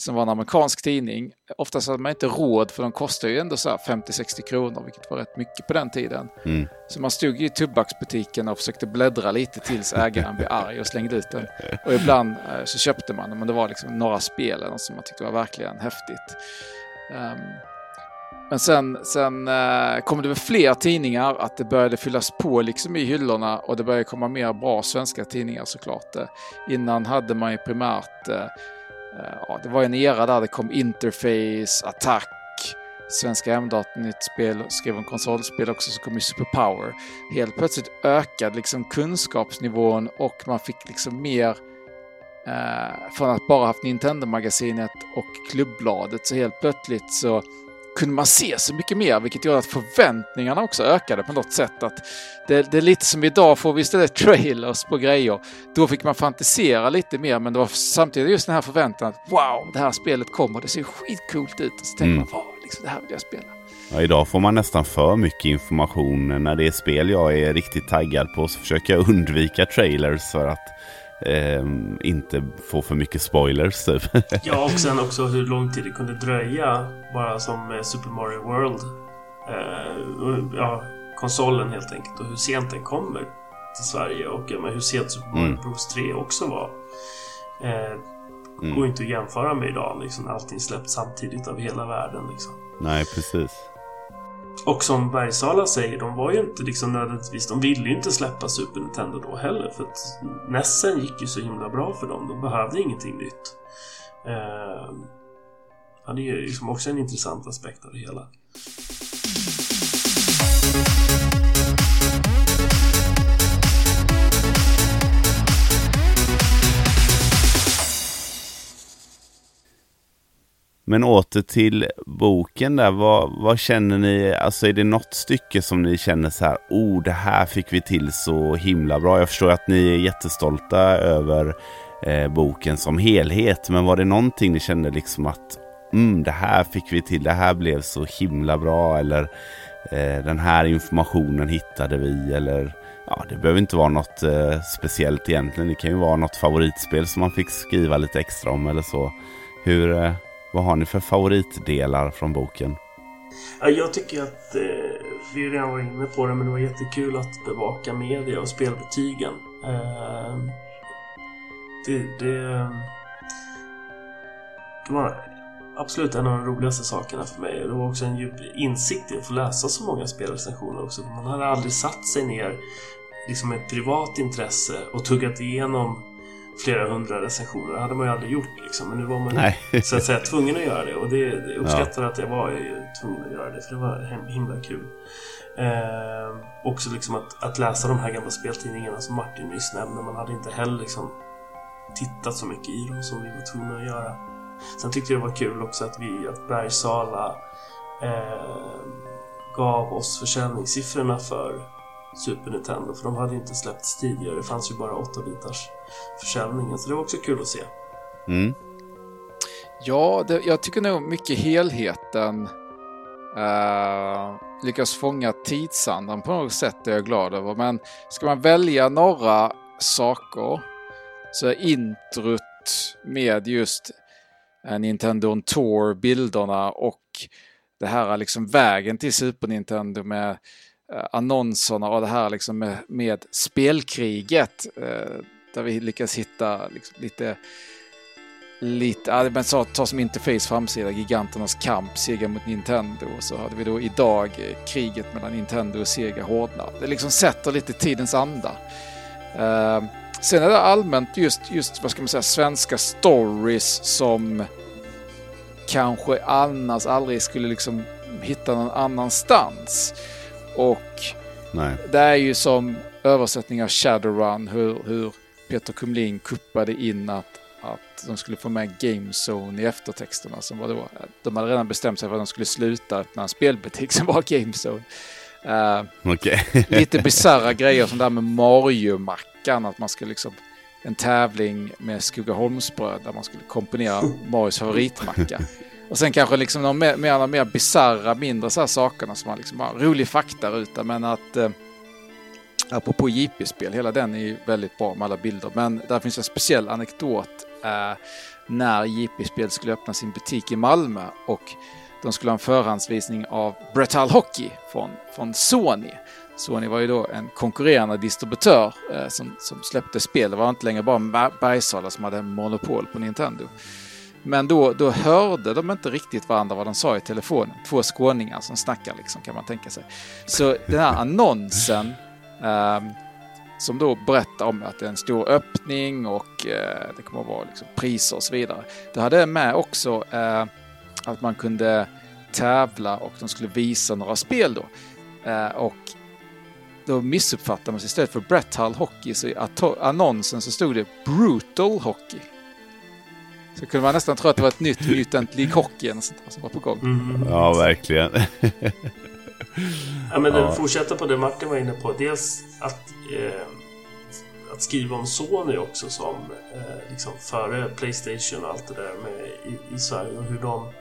som var en amerikansk tidning. Oftast hade man inte råd för de kostade ju ändå 50-60 kronor, vilket var rätt mycket på den tiden. Mm. Så man stod i tobaksbutiken och försökte bläddra lite tills ägaren blev arg och slängde ut den. Och ibland eh, så köpte man, men det var liksom några spel som man tyckte var verkligen häftigt. Um, men sen, sen eh, kom det väl fler tidningar, att det började fyllas på liksom i hyllorna och det började komma mer bra svenska tidningar såklart. Eh, innan hade man ju primärt, eh Eh, ja, det var en era där det kom Interface, Attack, Svenska Hemdatornytt spel, skrev en konsolspel också, så kom ju Superpower. Helt plötsligt ökade liksom kunskapsnivån och man fick liksom mer eh, från att bara haft Nintendo-magasinet och klubbbladet så helt plötsligt så kunde man se så mycket mer, vilket gjorde att förväntningarna också ökade på något sätt. Att det, det är lite som idag, får vi istället trailers på grejer. Då fick man fantisera lite mer, men det var samtidigt just den här förväntan att wow, det här spelet kommer, det ser skitcoolt ut. Och så tänker mm. man, wow, liksom, det här vill jag spela. Ja, idag får man nästan för mycket information. När det är spel jag är riktigt taggad på så försöker jag undvika trailers för att eh, inte få för mycket spoilers. Typ. ja, och sen också hur lång tid det kunde dröja. Bara som Super Mario World. Eh, ja, konsolen helt enkelt. Och hur sent den kommer till Sverige. Och ja, hur sent Super Mario mm. Bros 3 också var. Eh, mm. Går inte att jämföra med idag. Liksom, allting släpps samtidigt av hela världen. Liksom. Nej, precis. Och som Bergsala säger, de var ju inte liksom nödvändigtvis... De ville ju inte släppa Super Nintendo då heller. För att Nessen gick ju så himla bra för dem. De behövde ingenting nytt. Eh, ja, det är ju liksom också en intressant aspekt av det hela. Men åter till boken där. Vad, vad, känner ni? Alltså är det något stycke som ni känner så här. Oh, det här fick vi till så himla bra. Jag förstår att ni är jättestolta över eh, boken som helhet. Men var det någonting ni kände liksom att mm, det här fick vi till. Det här blev så himla bra. Eller eh, den här informationen hittade vi. Eller ja, det behöver inte vara något eh, speciellt egentligen. Det kan ju vara något favoritspel som man fick skriva lite extra om eller så. Hur, eh, vad har ni för favoritdelar från boken? Ja, jag tycker att eh, vi redan var inne på det, men det var jättekul att bevaka media och spelbetygen. Eh, det, det, det var absolut en av de roligaste sakerna för mig. Det var också en djup insikt i att få läsa så många spelrecensioner också. Man hade aldrig satt sig ner liksom ett privat intresse och tuggat igenom flera hundra recensioner. Det hade man ju aldrig gjort liksom. Men nu var man Nej. så att säga tvungen att göra det. Och det, det uppskattar ja. att jag var tvungen att göra det. För det var himla kul. Eh, också liksom att, att, läsa de här gamla speltidningarna som Martin nyss nämnde. Man hade inte heller liksom tittat så mycket i dem som vi var tvungna att göra. Sen tyckte jag det var kul också att vi, att Bergsala eh, gav oss försäljningssiffrorna för Super Nintendo för de hade inte släppts tidigare. Det fanns ju bara 8-bitars försäljningen så det var också kul att se. Mm. Ja, det, jag tycker nog mycket helheten uh, lyckas fånga tidsandan på något sätt är jag glad över. Men ska man välja några saker så är introt med just Nintendo Tour, bilderna och det här liksom vägen till Super Nintendo med Eh, annonserna och det här liksom med, med spelkriget. Där vi lyckas hitta liksom lite, lite, ja, men så, ta som interface framsida, giganternas kamp, Sega mot Nintendo. Och så hade vi då idag eh, kriget mellan Nintendo och Sega hårdnar. Det liksom sätter lite tidens anda. Uh, sen är det allmänt just, just, vad ska man säga, svenska stories som kanske annars aldrig skulle liksom hitta någon annanstans. Och Nej. det är ju som översättning av Shadowrun hur, hur Peter Kumlin kuppade in att, att de skulle få med Gamezone i eftertexterna. Som var då, de hade redan bestämt sig för att de skulle sluta öppna en spelbutik som var Gamezone. Uh, okay. lite bisarra grejer som det här med Mario-mackan. Att man skulle liksom en tävling med Skogaholmsbröd där man skulle komponera Marios favoritmacka. Och sen kanske liksom de mer, mer, mer bisarra, mindre så här sakerna som har liksom bara rolig fakta ruta. Men att eh, apropå JP-spel, hela den är ju väldigt bra med alla bilder. Men där finns en speciell anekdot eh, när JP-spel skulle öppna sin butik i Malmö och de skulle ha en förhandsvisning av Bretal Hockey från, från Sony. Sony var ju då en konkurrerande distributör eh, som, som släppte spel. Det var inte längre bara Bergsala som hade monopol på Nintendo. Men då, då hörde de inte riktigt varandra vad de sa i telefonen. Två skåningar som snackar liksom kan man tänka sig. Så den här annonsen som då berättar om att det är en stor öppning och eh, det kommer att vara liksom priser och så vidare. Det hade med också eh, att man kunde tävla och de skulle visa några spel då. Eh, och då missuppfattade man sig istället för Brett Hull Hockey så i annonsen så stod det Brutal Hockey. Så kunde man nästan tro att det var ett nytt Mutant League Hockey som var på gång. Mm. Ja, verkligen. ja, men ja. fortsätta på det Martin var inne på. Dels att, eh, att skriva om Sony också som eh, liksom före Playstation och allt det där med, i, i Sverige och hur de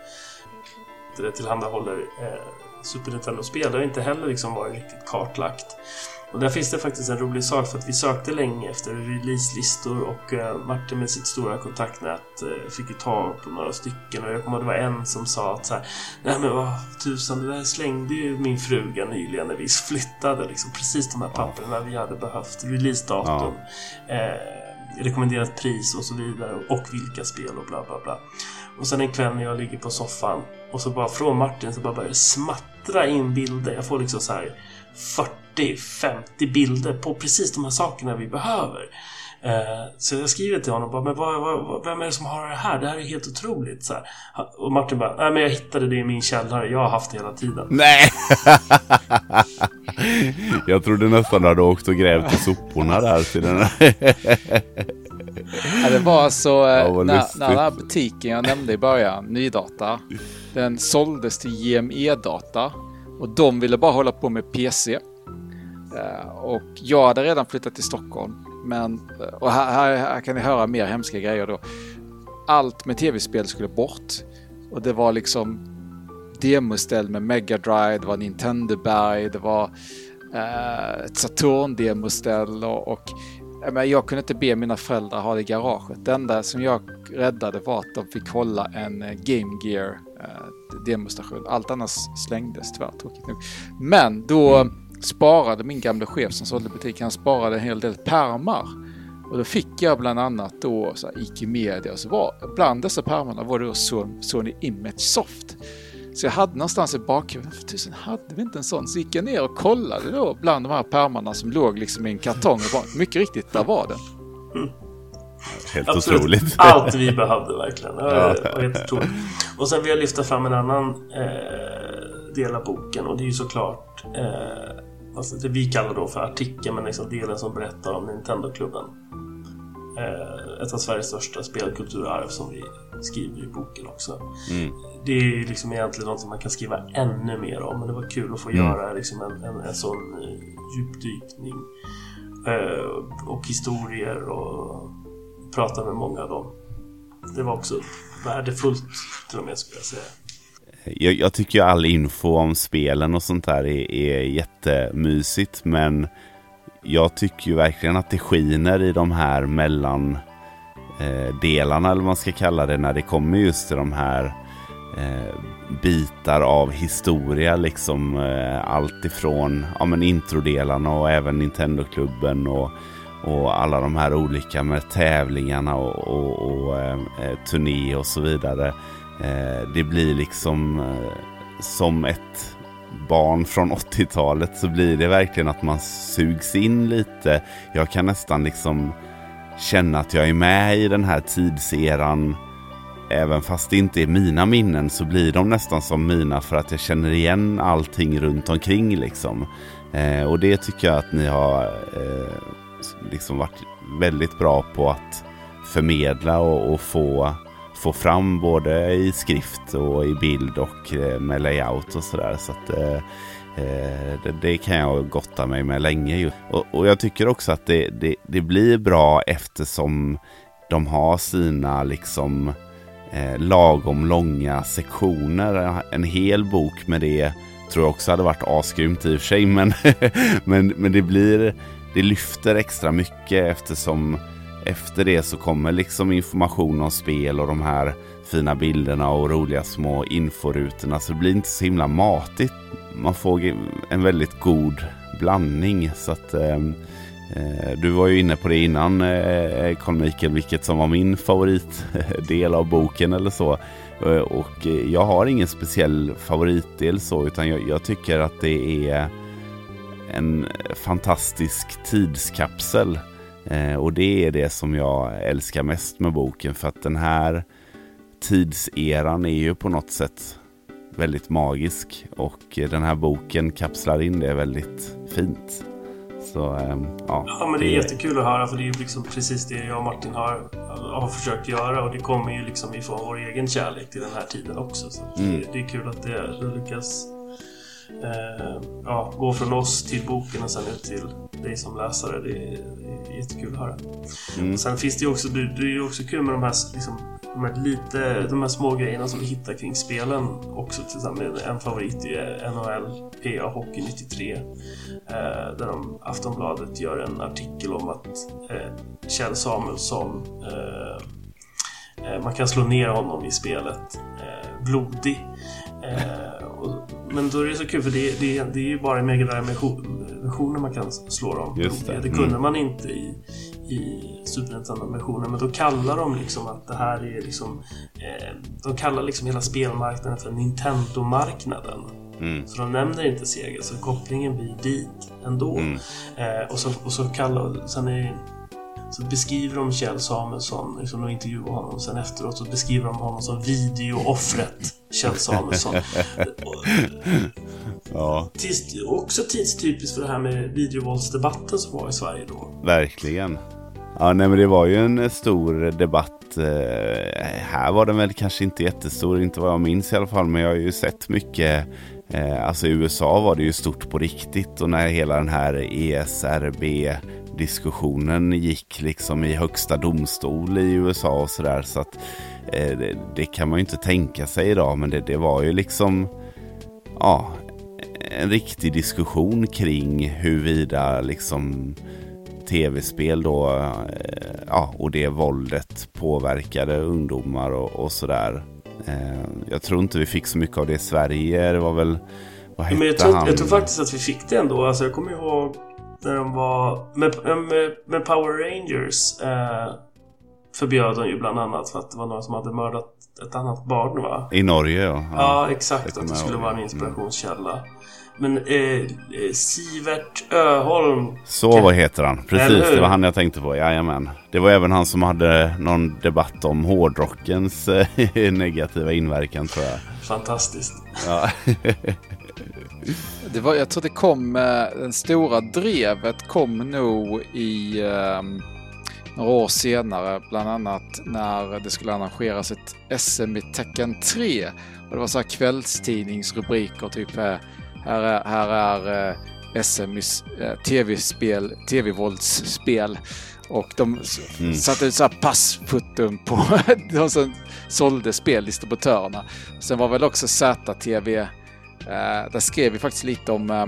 det tillhandahåller eh, Super Nintendo-spel. Det har inte heller liksom varit riktigt kartlagt. Och där finns det faktiskt en rolig sak för att vi sökte länge efter releaselistor och uh, Martin med sitt stora kontaktnät uh, fick ju tag på några stycken och jag kommer ihåg att det var en som sa att så här, Nej men vad tusan, det där slängde ju min fruga nyligen när vi flyttade liksom precis de här papperna vi hade behövt. Releasedatum. Ja. Uh, rekommenderat pris och så vidare och vilka spel och bla bla bla. Och sen en kväll när jag ligger på soffan och så bara från Martin så bara börjar det smattra in bilder. Jag får liksom så här 40-50 bilder på precis de här sakerna vi behöver. Eh, så jag skriver till honom bara, men vad, vad, vem är det som har det här? Det här är helt otroligt. Så här. Och Martin bara, nej men jag hittade det i min källare. Jag har haft det hela tiden. Nej! jag trodde nästan du hade åkt och grävt i soporna där till den här. ja, det var så ja, när, när den här butiken jag nämnde i början, Nydata, den såldes till JME-data och de ville bara hålla på med PC. Eh, och jag hade redan flyttat till Stockholm men, eh, och här, här, här, kan ni höra mer hemska grejer då. Allt med tv-spel skulle bort. Och det var liksom demoställ med Mega Drive, det var Nintendo-berg, det var eh, ett Saturn-demoställ och, och men jag kunde inte be mina föräldrar ha det i garaget. Det enda som jag räddade var att de fick hålla en eh, Game Gear eh, demostation. Allt annat slängdes tyvärr, tråkigt nog. Men då sparade min gamla chef som sålde butiken, han sparade en hel del pärmar. Och då fick jag bland annat då så här, Ikemedia och så var bland dessa pärmarna var det då Sony Image Soft. Så jag hade någonstans i bakhuvudet, för tusen hade vi inte en sån? Så gick jag ner och kollade då bland de här pärmarna som låg liksom i en kartong och bara, mycket riktigt, där var den. Mm. Helt Absolut. otroligt. Allt vi behövde verkligen. Det var helt otroligt. Och sen vill jag lyfta fram en annan eh, del av boken och det är ju såklart eh, alltså det vi kallar då för artikeln, men liksom delen som berättar om Nintendo-klubben. Eh, ett av Sveriges största spelkulturarv som vi skriver i boken också. Mm. Det är liksom egentligen något som man kan skriva ännu mer om, men det var kul att få mm. göra liksom en, en, en sån eh, djupdykning. Eh, och historier och prata med många av dem. Det var också värdefullt till och med skulle jag säga jag, jag tycker all info om spelen och sånt där är, är jättemysigt. Men jag tycker ju verkligen att det skiner i de här mellan eh, delarna eller vad man ska kalla det när det kommer just till de här eh, bitar av historia liksom eh, allt ifrån ja, men introdelarna och även Nintendo-klubben och, och alla de här olika med tävlingarna och, och, och eh, eh turné och så vidare. Eh, det blir liksom eh, som ett barn från 80-talet så blir det verkligen att man sugs in lite. Jag kan nästan liksom känna att jag är med i den här tidseran. Även fast det inte är mina minnen så blir de nästan som mina för att jag känner igen allting runt omkring liksom. Eh, och det tycker jag att ni har eh, liksom varit väldigt bra på att förmedla och, och få få fram både i skrift och i bild och eh, med layout och sådär. Så att eh, eh, det, det, kan jag gotta mig med länge. Och, och jag tycker också att det, det, det, blir bra eftersom de har sina liksom eh, lagom långa sektioner. En hel bok med det tror jag också hade varit asgrymt i och för sig. Men, men, men det blir, det lyfter extra mycket eftersom efter det så kommer liksom information om spel och de här fina bilderna och roliga små inforutorna. Så det blir inte så himla matigt. Man får en väldigt god blandning. Så att ehm, eh, du var ju inne på det innan eh, Carl Michael, vilket som var min favoritdel av boken eller så. Eh, och jag har ingen speciell favoritdel så, utan jag, jag tycker att det är en fantastisk tidskapsel Eh, och det är det som jag älskar mest med boken. För att den här tidseran är ju på något sätt väldigt magisk. Och den här boken kapslar in det väldigt fint. Så, eh, ja, ja, men det är jättekul att höra för det är ju liksom precis det jag och Martin har, har försökt göra och det kommer ju liksom ifrån vår egen kärlek till den här tiden också. Så mm. det, det, är kul att det lyckas eh, ja, gå från oss till boken och sen ut till dig som läsare. Det är, det är jättekul att höra. Mm. sen finns det ju också, det är också kul med de här, liksom, de här, lite, de här små grejerna som vi hittar kring spelen också. Till exempel en favorit är NHL PA Hockey 93. Eh, där de, Aftonbladet gör en artikel om att eh, Kjell Samuelsson eh, eh man kan slå ner honom i spelet eh, blodig. Eh, och, men då är det så kul för det, det, det är ju bara i Mega Drive-versionen man kan slå dem. Just det. det kunde mm. man inte i, i Super Nintendo-versionen. Men då kallar de liksom att det här är liksom... Eh, de kallar liksom hela spelmarknaden för Nintendo-marknaden. Mm. Så de nämner inte Sega, så kopplingen blir dit ändå. Mm. Eh, och, så, och så kallar... Sen är, så beskriver de Kjell Samuelsson, liksom de intervjuar honom. Sen efteråt så beskriver de honom som videooffret Kjell Samuelsson. ja. Tids, också tidstypiskt för det här med videovåldsdebatten som var i Sverige då. Verkligen. Ja, nej, men det var ju en stor debatt. Eh, här var den väl kanske inte jättestor, inte vad jag minns i alla fall. Men jag har ju sett mycket. Eh, alltså i USA var det ju stort på riktigt och när hela den här ESRB diskussionen gick liksom i högsta domstol i USA och sådär. Så att eh, det, det, kan man ju inte tänka sig idag. Men det, det var ju liksom ja, en riktig diskussion kring huruvida liksom tv-spel då eh, ja, och det våldet påverkade ungdomar och, och sådär. Eh, jag tror inte vi fick så mycket av det i Sverige. Det var väl vad hette Men jag tror, han? jag tror faktiskt att vi fick det ändå. Alltså jag kommer ihåg när de var... Med, med, med Power Rangers eh, förbjöd de ju bland annat för att det var någon som hade mördat ett annat barn va? I Norge ja. Ja, ja exakt. Att det skulle vara en inspirationskälla. Mm. Men eh, eh, Sivert Öholm. Så vad heter han. Precis, det var han jag tänkte på. Jajamän. Det var även han som hade någon debatt om hårdrockens eh, negativa inverkan tror jag. Fantastiskt. Ja. det var, jag tror det kom, eh, den stora drevet kom nog i um, några år senare. Bland annat när det skulle arrangeras ett SM i Tecken 3. Och det var så här kvällstidningsrubriker typ här är, här är eh, SM i eh, tv-spel, tv-våldsspel. Och de mm. satte ut så här passfoton på de som sålde speldistributörerna. Sen var väl också ZTV, eh, Eh, där skrev vi faktiskt lite om eh,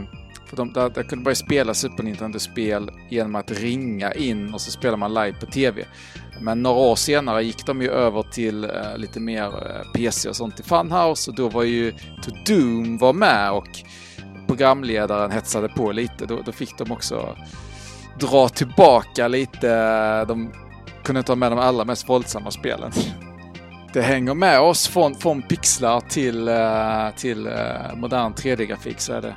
för de, där, där kunde börja spela Super Nintendo-spel genom att ringa in och så spelar man live på TV. Men några år senare gick de ju över till uh, lite mer eh, uh, PC och sånt i Funhouse och då var ju To Doom var med och programledaren hetsade på lite. Då, då fick de också dra tillbaka lite. De kunde inte ha med de allra mest våldsamma spelen. Det hänger med oss från, från pixlar till, uh, till uh, modern 3D-grafik så är det,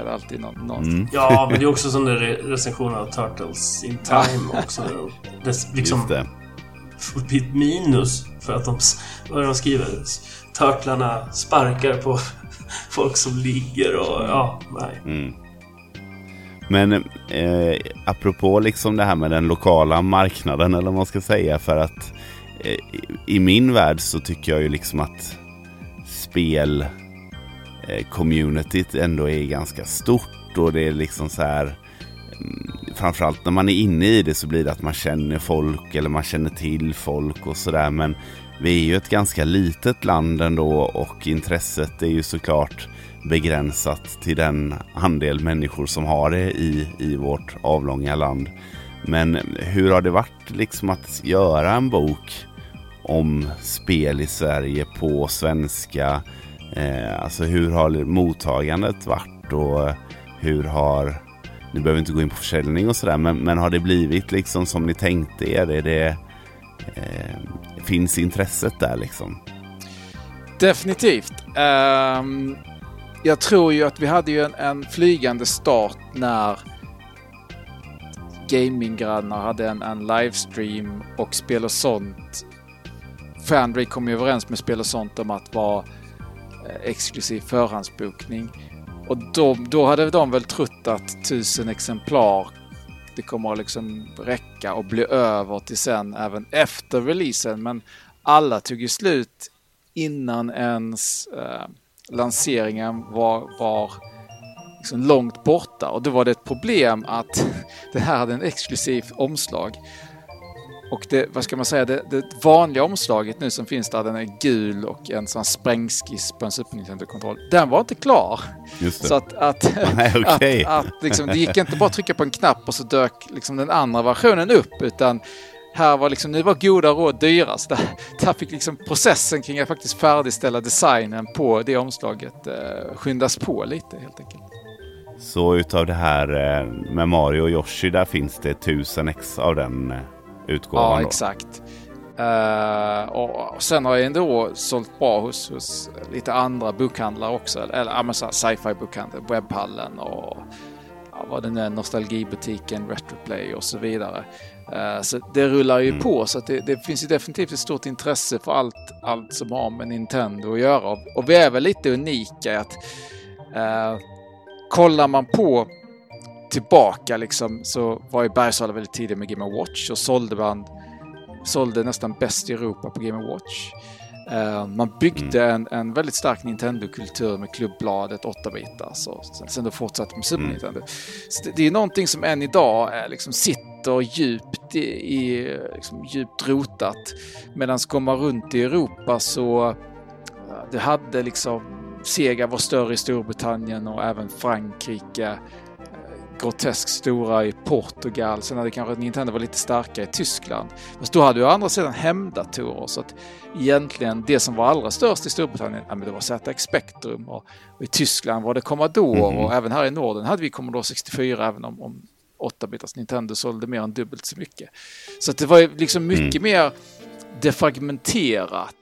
är det alltid någon... någon. Mm. Ja, men det är också sån där recension av Turtles in Time också. Det, liksom, Just det. Ett minus för att de... Vad de skriver? Turtlarna sparkar på folk som ligger och ja, nej. Mm. Men eh, apropå liksom det här med den lokala marknaden eller vad man ska säga för att eh, Eh, i min värld så tycker jag ju liksom att spel eh, communityt ändå är ganska stort och det är liksom så här mm, framförallt när man är inne i det så blir det att man känner folk eller man känner till folk och sådär men vi är ju ett ganska litet land ändå och intresset är ju såklart begränsat till den andel människor som har det i, i vårt avlånga land. Men hur har det varit liksom att göra en bok om spel i Sverige på svenska? Eh, alltså hur har mottagandet varit och hur har, ni behöver inte gå in på försäljning och sådär, men, men har det blivit liksom som ni tänkte er? Är det, eh, finns intresset där liksom? Definitivt. Um, jag tror ju att vi hade ju en, en flygande start när gaminggrannar hade en, en livestream och Spel och sånt. Fandry kom ju överens med Spel och sånt om att vara eh, exklusiv förhandsbokning. Och då, då hade de väl trott att tusen exemplar det kommer att liksom räcka och bli över till sen även efter releasen. Men alla tog ju slut innan ens eh, lanseringen var, var liksom långt borta och då var det ett problem att det här hade en exklusiv omslag. Och det, vad ska man säga, det, det vanliga omslaget nu som finns där, den är gul och en sån sprängskiss på en Super Nintendo-kontroll. Den var inte klar. Så att, att, Nej, okay. att, att liksom, det gick inte bara att trycka på en knapp och så dök liksom den andra versionen upp utan här var liksom, nu var goda råd dyra. Så där, där fick liksom processen kring att faktiskt färdigställa designen på det omslaget eh, skyndas på lite helt enkelt. Så utav det här med Mario och Yoshi, där finns det 1000 ex av den utgåvan. Ja, exakt. Uh, och sen har jag ändå sålt bra hos, hos lite andra bokhandlare också. Eller sci-fi bokhandlare, Webbhallen och ja, vad det nu är, Nostalgibutiken, Retroplay och så vidare. Uh, så det rullar ju mm. på så det, det, finns ju definitivt ett stort intresse för allt, allt som har med Nintendo att göra. Och vi är väl lite unika i att uh, kollar man på tillbaka liksom så var ju Bergsala väldigt tidig med Game Watch och sålde man sålde nästan bäst i Europa på Game Watch. Uh, man byggde mm. en, en väldigt stark Nintendo-kultur med klubbbladet 8-bitar. Sen, sen då fortsatte med Super mm. Nintendo. Så det, det, är någonting som än idag är, liksom, sitter djupt, i, i liksom, djupt rotat. Medan man runt i Europa så uh, det hade liksom Sega var större i Storbritannien och även Frankrike groteskt stora i Portugal. Sen hade kanske Nintendo var lite starkare i Tyskland. Fast då hade ju å andra sidan hemdatorer så att egentligen det som var allra störst i Storbritannien, ja, men det var ZX Spectrum och, och i Tyskland var det Commodore mm. och även här i Norden hade vi Commodore 64 även om, om 8-bitars Nintendo sålde mer än dubbelt så mycket. Så att det var liksom mycket mm. mer defragmenterat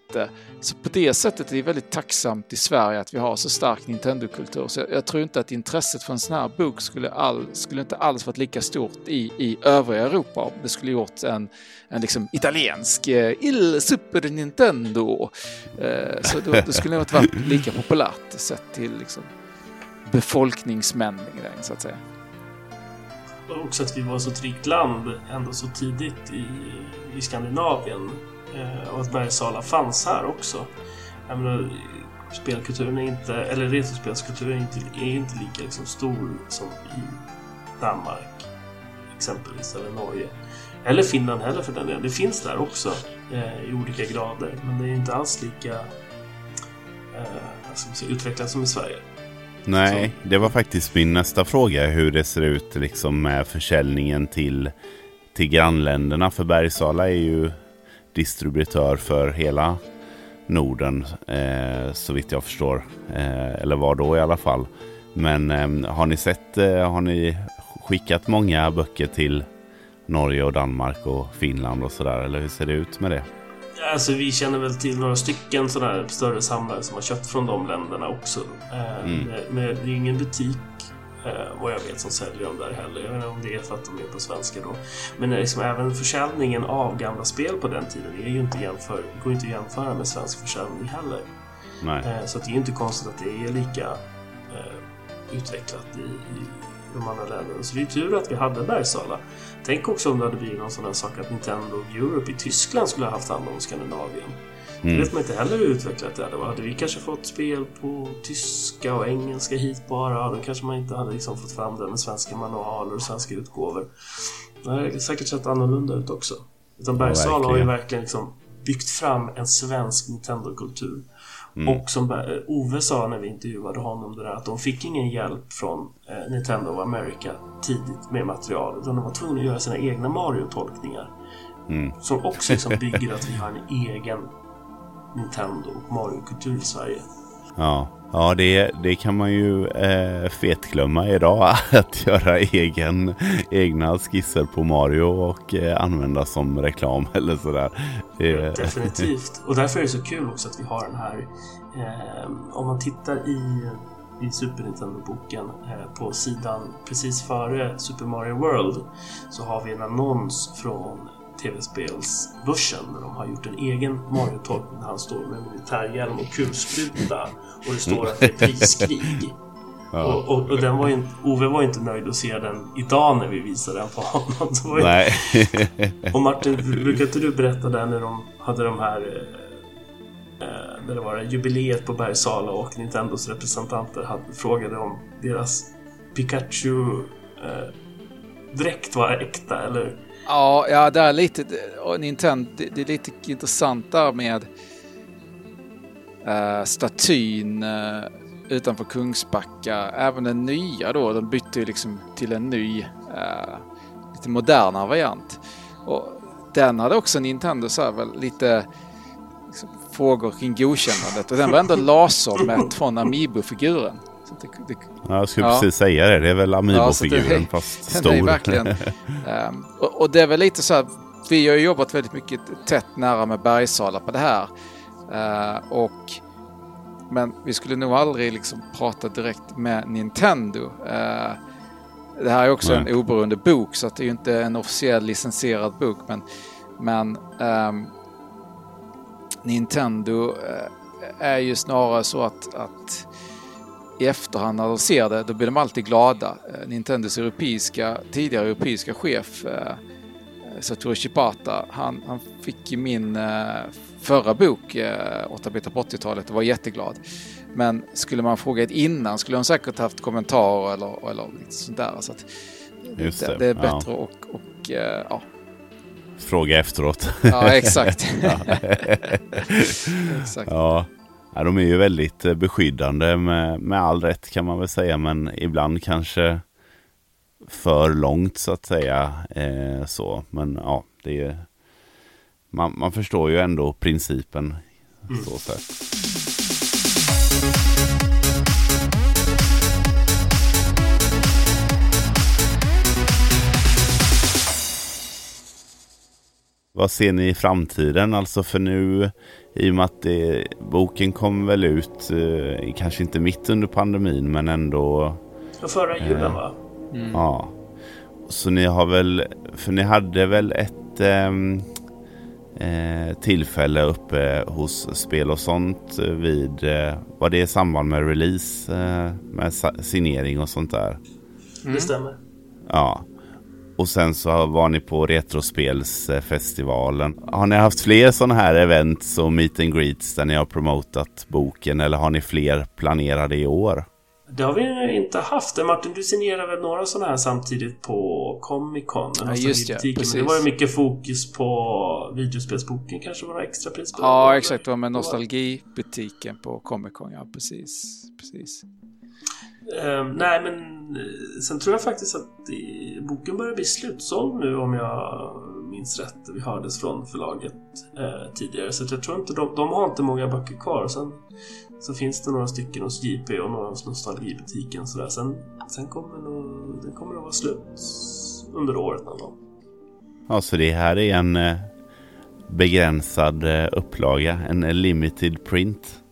så på det sättet är det väldigt tacksamt i Sverige att vi har så stark Nintendo-kultur. Så jag, tror inte att intresset för en sån här bok skulle, all, skulle inte alls varit lika stort i, i övriga Europa om det skulle gjort en, en liksom italiensk eh, Il Super Nintendo. Eh, så då, då skulle det inte varit lika populärt sett till liksom, befolkningsmängden så att säga. Också att vi var ett så rikt land ändå så tidigt i, i Skandinavien och att Bergsala fanns här också. Jag menar, spelkulturen är inte, eller retrospelskulturen är inte, är inte lika liksom stor som i Danmark exempelvis, eller Norge. Eller Finland heller för den delen. Det finns där också eh, i olika grader, men det är inte alls lika eh, utvecklat som i Sverige. Nej, Så. det var faktiskt min nästa fråga, hur det ser ut liksom med försäljningen till, till grannländerna. För Bergsala är ju distributör för hela Norden eh, så vitt jag förstår. Eh, eller var då i alla fall. Men eh, har ni sett, eh, har ni skickat många böcker till Norge och Danmark och Finland och sådär? Eller hur ser det ut med det? Alltså vi känner väl till några stycken sådana större samlare som har köpt från de länderna också. Eh, mm. Men det är ingen butik Eh, vad jag vet som säljer dem där heller. Jag vet inte om det är för att de är på svenska då. Men liksom, även försäljningen av gamla spel på den tiden är ju inte jämför, går inte att jämföra med svensk försäljning heller. Eh, så det är ju inte konstigt att det är lika eh, utvecklat i, i de andra länderna. Så det är tur att vi hade Bergsala. Tänk också om det hade blivit någon sån här sak att Nintendo Europe i Tyskland skulle ha haft hand om Skandinavien. Mm. Det vet man inte heller hur utvecklat det hade varit. Hade vi kanske fått spel på tyska och engelska hit bara, då kanske man inte hade liksom fått fram det med svenska manualer och svenska utgåvor. Det hade säkert sett annorlunda ut också. Utan Bergsala har ju verkligen liksom byggt fram en svensk Nintendo-kultur. Mm. Och som Ove sa när vi intervjuade honom det där, att de fick ingen hjälp från eh, Nintendo of America tidigt med material. Utan de var tvungna att göra sina egna Mario-tolkningar. Mm. Som också liksom bygger att vi har en egen Nintendo och Mario-kultur i Sverige. Ja, ja det, det kan man ju eh, fetglömma idag. Att göra egen, egna skisser på Mario och eh, använda som reklam eller sådär. Det... Definitivt. Och därför är det så kul också att vi har den här. Eh, om man tittar i, i Super Nintendo-boken eh, på sidan precis före Super Mario World så har vi en annons från tv-spelsbörsen där de har gjort en egen Mario-tolkning där han står med militärhjälm och kulspruta och det står att det är priskrig. Ja. Och, och, och, den var ju, Ove var ju inte nöjd att se den idag när vi visade den på honom. Ju... Nej. och Martin, brukar inte du berätta där när de hade de här eh, eh när det var jubileet på Bergsala och Nintendos representanter hade, frågade om deras Pikachu eh, dräkt var äkta eller Ja, ja det är lite, Nintendo, det, är lite intressant där med uh, statyn uh, utanför Kungsbacka. Även den nya då, den bytte ju liksom till en ny, uh, lite modernare variant. Och den hade också Nintendo så här väl lite liksom, frågor kring godkännandet och den var ändå lasermätt från Amiibo-figuren. Det, det, ja, jag skulle ja. precis säga det. Det är väl Amiibo-figuren ja, fast stor. Är verkligen. um, och, och, det är väl lite så här. Vi har jobbat väldigt mycket tätt nära med Bergsala på det här. Uh, och, men vi skulle nog aldrig liksom prata direkt med Nintendo. Uh, det här är också Nej. en oberoende bok så att det är ju inte en officiell licensierad bok. Men, men um, Nintendo uh, är ju snarare så att, att i efterhand när de ser det, då blir de alltid glada. Uh, Nintendos europeiska, tidigare europeiska chef uh, Satoru Shibata, han, han fick ju min förra bok, 8-bitar på 80-talet, och var jätteglad. Men skulle man frågat innan skulle de säkert haft kommentarer eller, eller lite sånt där. Så det, det, det, är bättre ja. och, och ja. Fråga efteråt. Ja, exakt. exakt. Ja. Ja, de är ju väldigt eh, beskyddande med, med all rätt kan man väl säga. Men ibland kanske för långt så att säga. Eh, så. Men ja, det är, man, man förstår ju ändå principen. Mm. Så sätt. Vad ser ni i framtiden? Alltså för nu, i och med att det, boken kom väl ut, eh, kanske inte mitt under pandemin, men ändå... Förra julen eh, va? Mm. Ja. Så ni har väl, för ni hade väl ett ehm, eh, tillfälle uppe hos Spel och sånt vid, eh, var det i samband med release eh, med signering och sånt där? Mm. Det stämmer. Ja. Och sen så var ni på Retrospelsfestivalen. Har ni haft fler sådana här events och meet and greets där ni har promotat boken eller har ni fler planerade i år? Det har vi inte haft. Martin, du signerar väl några sådana här samtidigt på Comic Con? Ja, just det. Men det var ju mycket fokus på videospelsboken. Kanske var det extra pris på Ja, exakt. Det var med nostalgibutiken på Comic Con. Ja, precis. precis. Uh, nej, men uh, sen tror jag faktiskt att det, boken börjar bli slutsåld nu om jag minns rätt. Vi hördes från förlaget uh, tidigare. Så jag tror inte de, de har inte många böcker kvar. Sen så finns det några stycken hos JP och några hos Nostalgibutiken. Så där. Sen, sen kommer nog, det kommer att vara slut under året någon gång. Ja, så det här är en eh, begränsad upplaga, en limited print.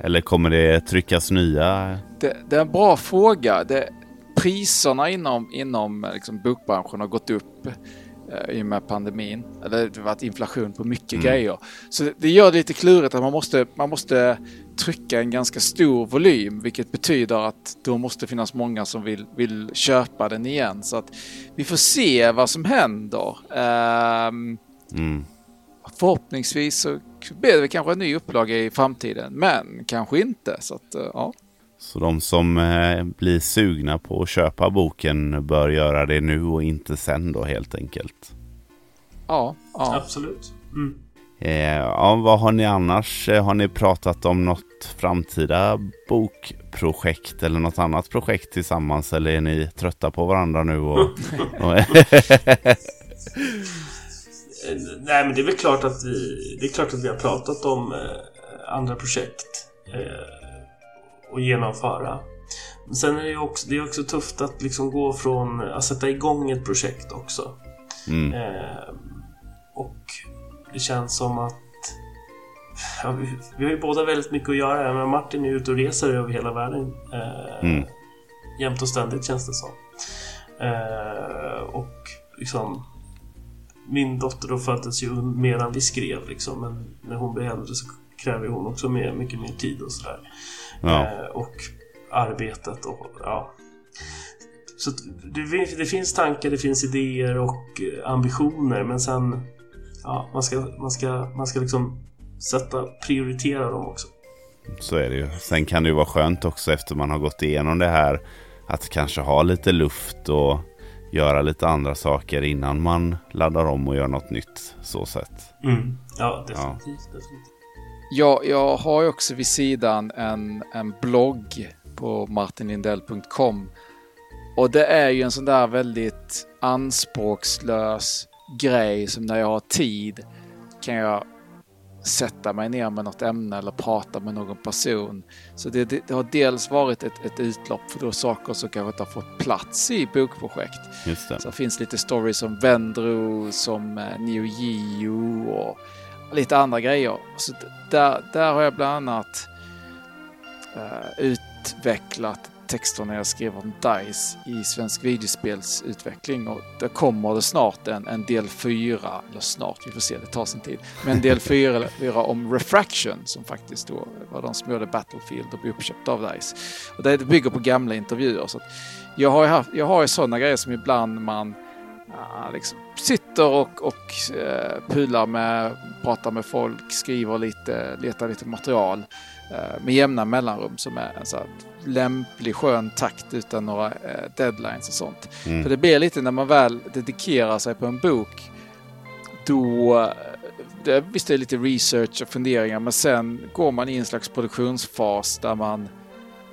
Eller kommer det tryckas nya? Det, det är en bra fråga. Det, priserna inom, inom liksom bokbranschen har gått upp eh, i och med pandemin. Eller det har varit inflation på mycket mm. grejer. Så det, gör det lite klurigt att man måste, man måste trycka en ganska stor volym. Vilket betyder att då måste finnas många som vill, vill köpa den igen. Så att vi får se vad som händer. Um, mm. Förhoppningsvis så blir det kanske en ny upplaga i framtiden, men kanske inte. Så, att, eh, ja. Så de som eh, blir sugna på att köpa boken bör göra det nu och inte sen då helt enkelt? Ja, ja. absolut. Mm. Eh, ja, vad har ni annars? Har ni pratat om något framtida bokprojekt eller något annat projekt tillsammans? Eller är ni trötta på varandra nu? Och, och Eh, nej, men det är väl klart att vi, det är klart att vi har pratat om eh, andra projekt eh, och genomföra. Men sen är det ju också, det är också tufft att liksom gå från att sätta igång ett projekt också. Mm. Eh, och det känns som att ja, vi, vi, har ju båda väldigt mycket att göra. Men Martin är ute och reser över hela världen. Eh, mm. Jämt och ständigt känns det som. Eh, och liksom min dotter då föddes ju medan vi skrev liksom, men när hon blir äldre så kräver hon också mer, mycket mer tid och sådär. Ja. Eh, och arbetet och ja. Så det, det, finns tankar, det finns idéer och eh, ambitioner men sen ja, man ska, man ska, man ska liksom sätta, prioritera dem också. Så är det ju. Sen kan det ju vara skönt också efter man har gått igenom det här att kanske ha lite luft och göra lite andra saker innan man laddar om och gör något nytt. Så sett. Mm. Ja, definitivt. Ja. definitivt. Jag, jag har ju också vid sidan en, en blogg på martinlindell.com. Och det är ju en sån där väldigt anspråkslös grej som när jag har tid kan jag sätta mig ner med något ämne eller prata med någon person. Så det, det, det har dels varit ett, ett utlopp för då saker som kanske inte har fått plats i bokprojekt. Just det. Så det finns lite stories som Vendro, som eh, Neo Geo och lite andra grejer. Så där, där har jag bland annat uh, utvecklat texterna jag skrev om DICE i svensk videospelsutveckling och där kommer det snart en, en del fyra, eller snart, vi får se, det tar sin tid, men del fyra, fyra om Refraction som faktiskt då var de som gjorde Battlefield och blev uppköpta av DICE. Och det bygger på gamla intervjuer. Så jag har ju haft, jag har ju sådana grejer som ibland man ja, liksom sitter och, och eh, pular med, pratar med folk, skriver lite, letar lite material eh, med jämna mellanrum som är en så här lämplig skön takt utan några eh, deadlines och sånt. Mm. För det blir lite när man väl dedikerar sig på en bok då det, visst det är lite research och funderingar men sen går man i en slags produktionsfas där man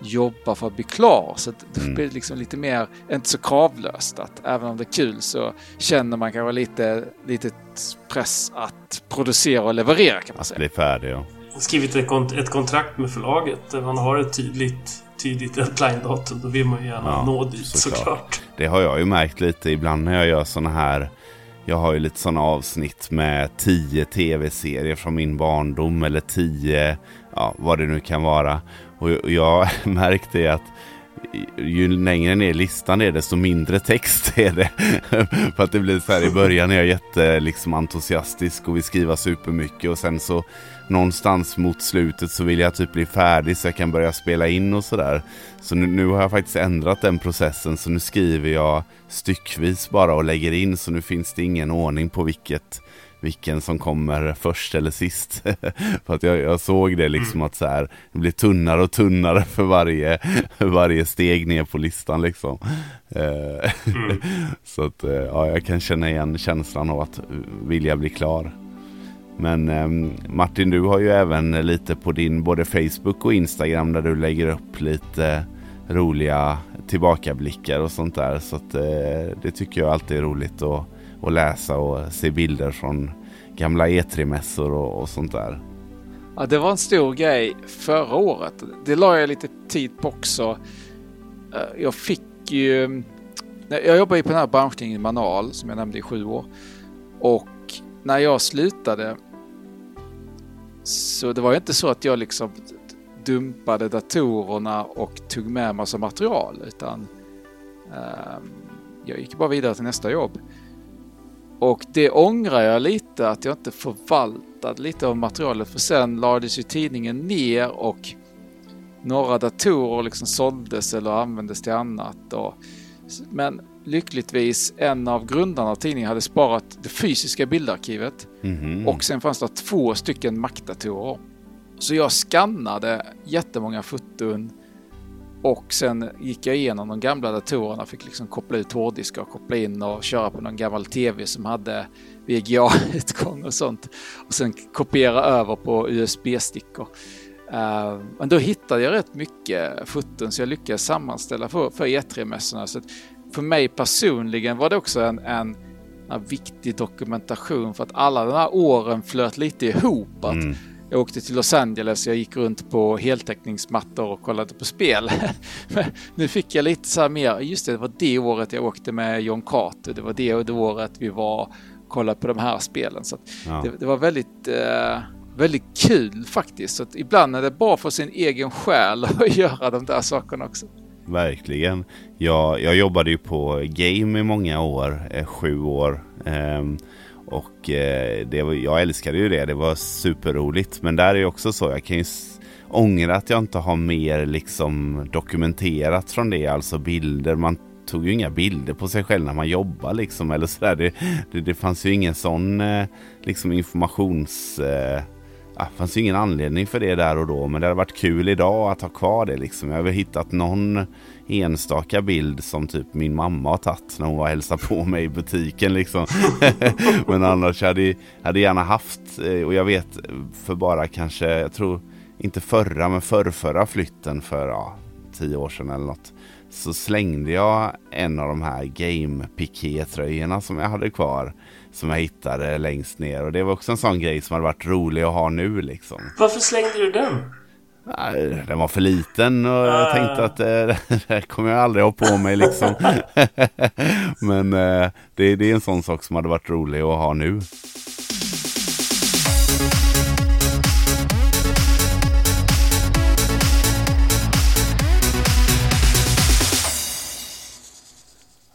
jobbar för att bli klar. Så det mm. blir liksom lite mer, inte så kravlöst. Att även om det är kul så känner man kanske lite, lite press att producera och leverera kan man säga. Att bli färdig ja. Skrivit ett, kont ett kontrakt med förlaget där man har ett tydligt tydligt deadline-datum. Då vill man ju gärna ja, nå dit såklart. såklart. Det har jag ju märkt lite ibland när jag gör sådana här jag har ju lite sådana avsnitt med tio tv-serier från min barndom eller tio, ja vad det nu kan vara. Och jag märkte att ju längre ner listan är desto mindre text är det. För att det blir så här i början är jag jätte liksom, entusiastisk och vill skriva supermycket och sen så någonstans mot slutet så vill jag typ bli färdig så jag kan börja spela in och sådär. Så nu, nu, har jag faktiskt ändrat den processen så nu skriver jag styckvis bara och lägger in så nu finns det ingen ordning på vilket vilken som kommer först eller sist. för att jag, jag, såg det liksom mm. att så här, det blir tunnare och tunnare för varje, varje steg ner på listan liksom. Eh, mm. så att eh, ja, jag kan känna igen känslan av att vilja bli klar. Men eh, Martin, du har ju även lite på din både Facebook och Instagram där du lägger upp lite roliga tillbakablickar och sånt där. Så att, eh, det tycker jag alltid är roligt att, och läsa och se bilder från gamla E3-mässor och, och sånt där. Ja, det var en stor grej förra året. Det la jag lite tid på också. Eh, jag fick ju... Jag jobbade ju på den här branschen i Manal som jag nämnde i sju år. Och när jag slutade så det var ju inte så att jag liksom dumpade datorerna och tog med massa material utan um, jag gick bara vidare till nästa jobb. Och det ångrar jag lite att jag inte förvaltade lite av materialet för sen lades ju tidningen ner och några datorer liksom såldes eller användes till annat. Och, men lyckligtvis en av grundarna av tidningen hade sparat det fysiska bildarkivet. Mm. Och sen fanns det två stycken Mac-datorer. Så jag skannade jättemånga foton och sen gick jag igenom de gamla datorerna, fick liksom koppla ut hårddiskar, koppla in och köra på någon gammal TV som hade VGA-utgång och sånt. Och sen kopiera över på USB-stickor. Uh, eh, men då hittade jag rätt mycket foton så jag lyckades sammanställa för, för E3-mässorna. Så för mig personligen var det också en, en, en, viktig dokumentation för att alla de här åren flöt lite ihop. Att mm. Jag åkte till Los Angeles, jag gick runt på heltäckningsmattor och kollade på spel. nu fick jag lite så här mer, just det, det var det året jag åkte med John Carter, det var det, det året vi var och kollade på de här spelen. Så ja. det, det, var väldigt, eh, väldigt kul faktiskt. Så ibland är det bra för sin egen själ att göra de där sakerna också. Verkligen. Jag, jag jobbade ju på Game i många år, eh, sju år. Eh, och eh, det var, jag älskade ju det, det var superroligt. Men där är det också så, jag kan ju ångra att jag inte har mer liksom dokumenterat från det, alltså bilder. Man tog ju inga bilder på sig själv när man jobbade. liksom eller sådär. Det, det, det fanns ju ingen sån eh, liksom informations... Eh, det fanns ju ingen anledning för det där och då, men det hade varit kul idag att ha kvar det liksom. Jag har hittat någon enstaka bild som typ min mamma har tagit när hon var och hälsade på mig i butiken liksom. men annars hade jag gärna haft, eh, och jag vet för bara kanske, jag tror inte förra men förrförra flytten för ja, tio år sedan eller något. Så slängde jag en av de här game piké tröjorna som jag hade kvar som jag hittade längst ner. Och det var också en sån grej som hade varit rolig att ha nu liksom. Varför slängde du den? Den var för liten och jag tänkte att eh, det här kommer jag aldrig ha på mig liksom. Men eh, det, det är en sån sak som hade varit rolig att ha nu.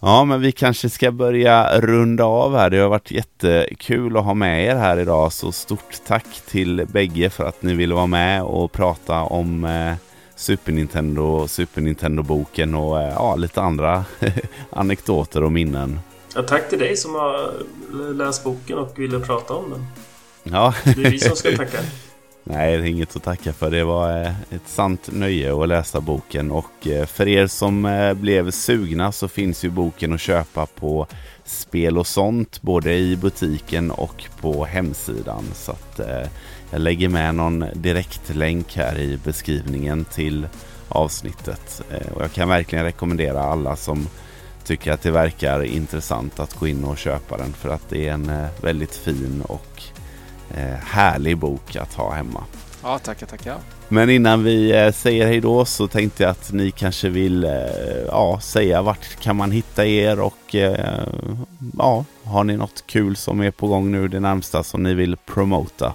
Ja, men vi kanske ska börja runda av här. Det har varit jättekul att ha med er här idag. Så stort tack till bägge för att ni ville vara med och prata om eh, Super Nintendo, Super Nintendo-boken och eh, ja, lite andra anekdoter och minnen. Ja, tack till dig som har läst boken och ville prata om den. Ja. Det är vi som ska tacka. Nej, det är inget att tacka för. Det var eh, ett sant nöje att läsa boken och eh, för er som eh, blev sugna så finns ju boken att köpa på Spel och sånt både i butiken och på hemsidan. Så att jag lägger med någon direktlänk här i beskrivningen till avsnittet. Och jag kan verkligen rekommendera alla som tycker att det verkar intressant att gå in och köpa den för att det är en väldigt fin och härlig bok att ha hemma. Ja, tackar, tackar. Men innan vi eh, säger hej då så tänkte jag att ni kanske vill eh, ja, säga vart kan man hitta er och eh, ja, har ni något kul som är på gång nu det närmsta som ni vill promota?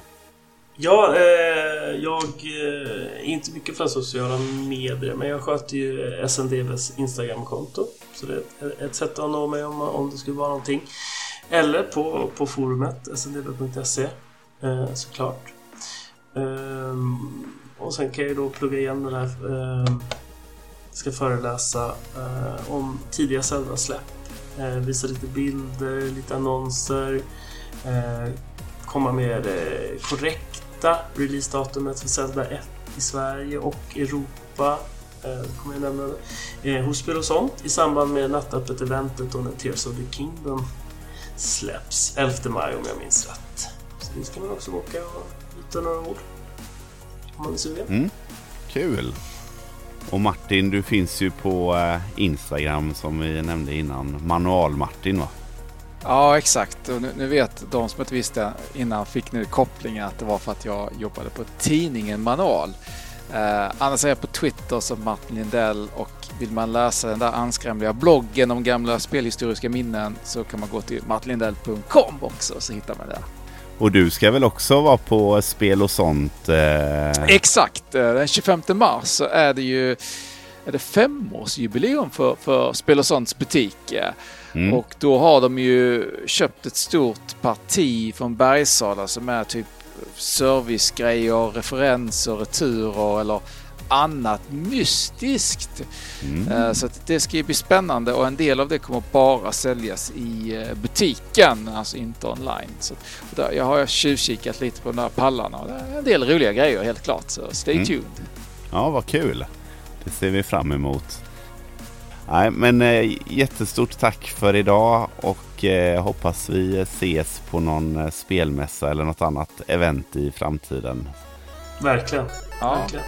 Ja, eh, jag är inte mycket för sociala medier men jag sköter ju SNDVs Instagramkonto. Så det är ett sätt att nå mig om, om det skulle vara någonting. Eller på, på forumet sndv.se eh, såklart. Ehm, och sen kan jag då plugga igen den här. Ehm, ska föreläsa eh, om tidiga Zelda-släpp. Eh, visa lite bilder, lite annonser. eh, komma med det korrekta releasedatumet för Zelda 1 i Sverige och Europa. Eh, kommer jag nämna eh, hos Spel och sånt i samband med nattöppet-eventet och när Tears of the Kingdom släpps 11 maj om jag minns rätt. Dit ska man också åka och byta några ord. Om man är sugen. Mm. Kul! Och Martin, du finns ju på eh, Instagram som vi nämnde innan. Manual-Martin va? Ja, exakt. Och nu, nu, vet de som inte visste innan fick nu kopplingen att det var för att jag jobbade på tidningen Manual. Eh, annars är jag på Twitter som Martin Lindell och vill man läsa den där anskrämliga bloggen om gamla spelhistoriska minnen så kan man gå till martinlindell.com också så hittar man det. Och du ska väl också vara på spel och sånt? Eh... Exakt! Eh, den 25 mars så är det ju är det femårsjubileum för, för Spel och sånts butik. Mm. Och då har de ju köpt ett stort parti från Bergsala som är typ servicegrejer, referenser, returer eller annat mystiskt. Mm. Så det ska ju bli spännande och en del av det kommer bara säljas i eh, butiken, alltså inte online. Så där, jag har tjuvkikat lite på de där pallarna och det är en del roliga grejer helt klart. Så stay mm. tuned. Ja, vad kul. Det ser vi fram emot. Nej, men eh, jättestort tack för idag och eh, hoppas vi ses på någon eh, spelmässa eller något annat event i framtiden. Verkligen. Ja. Verkligen.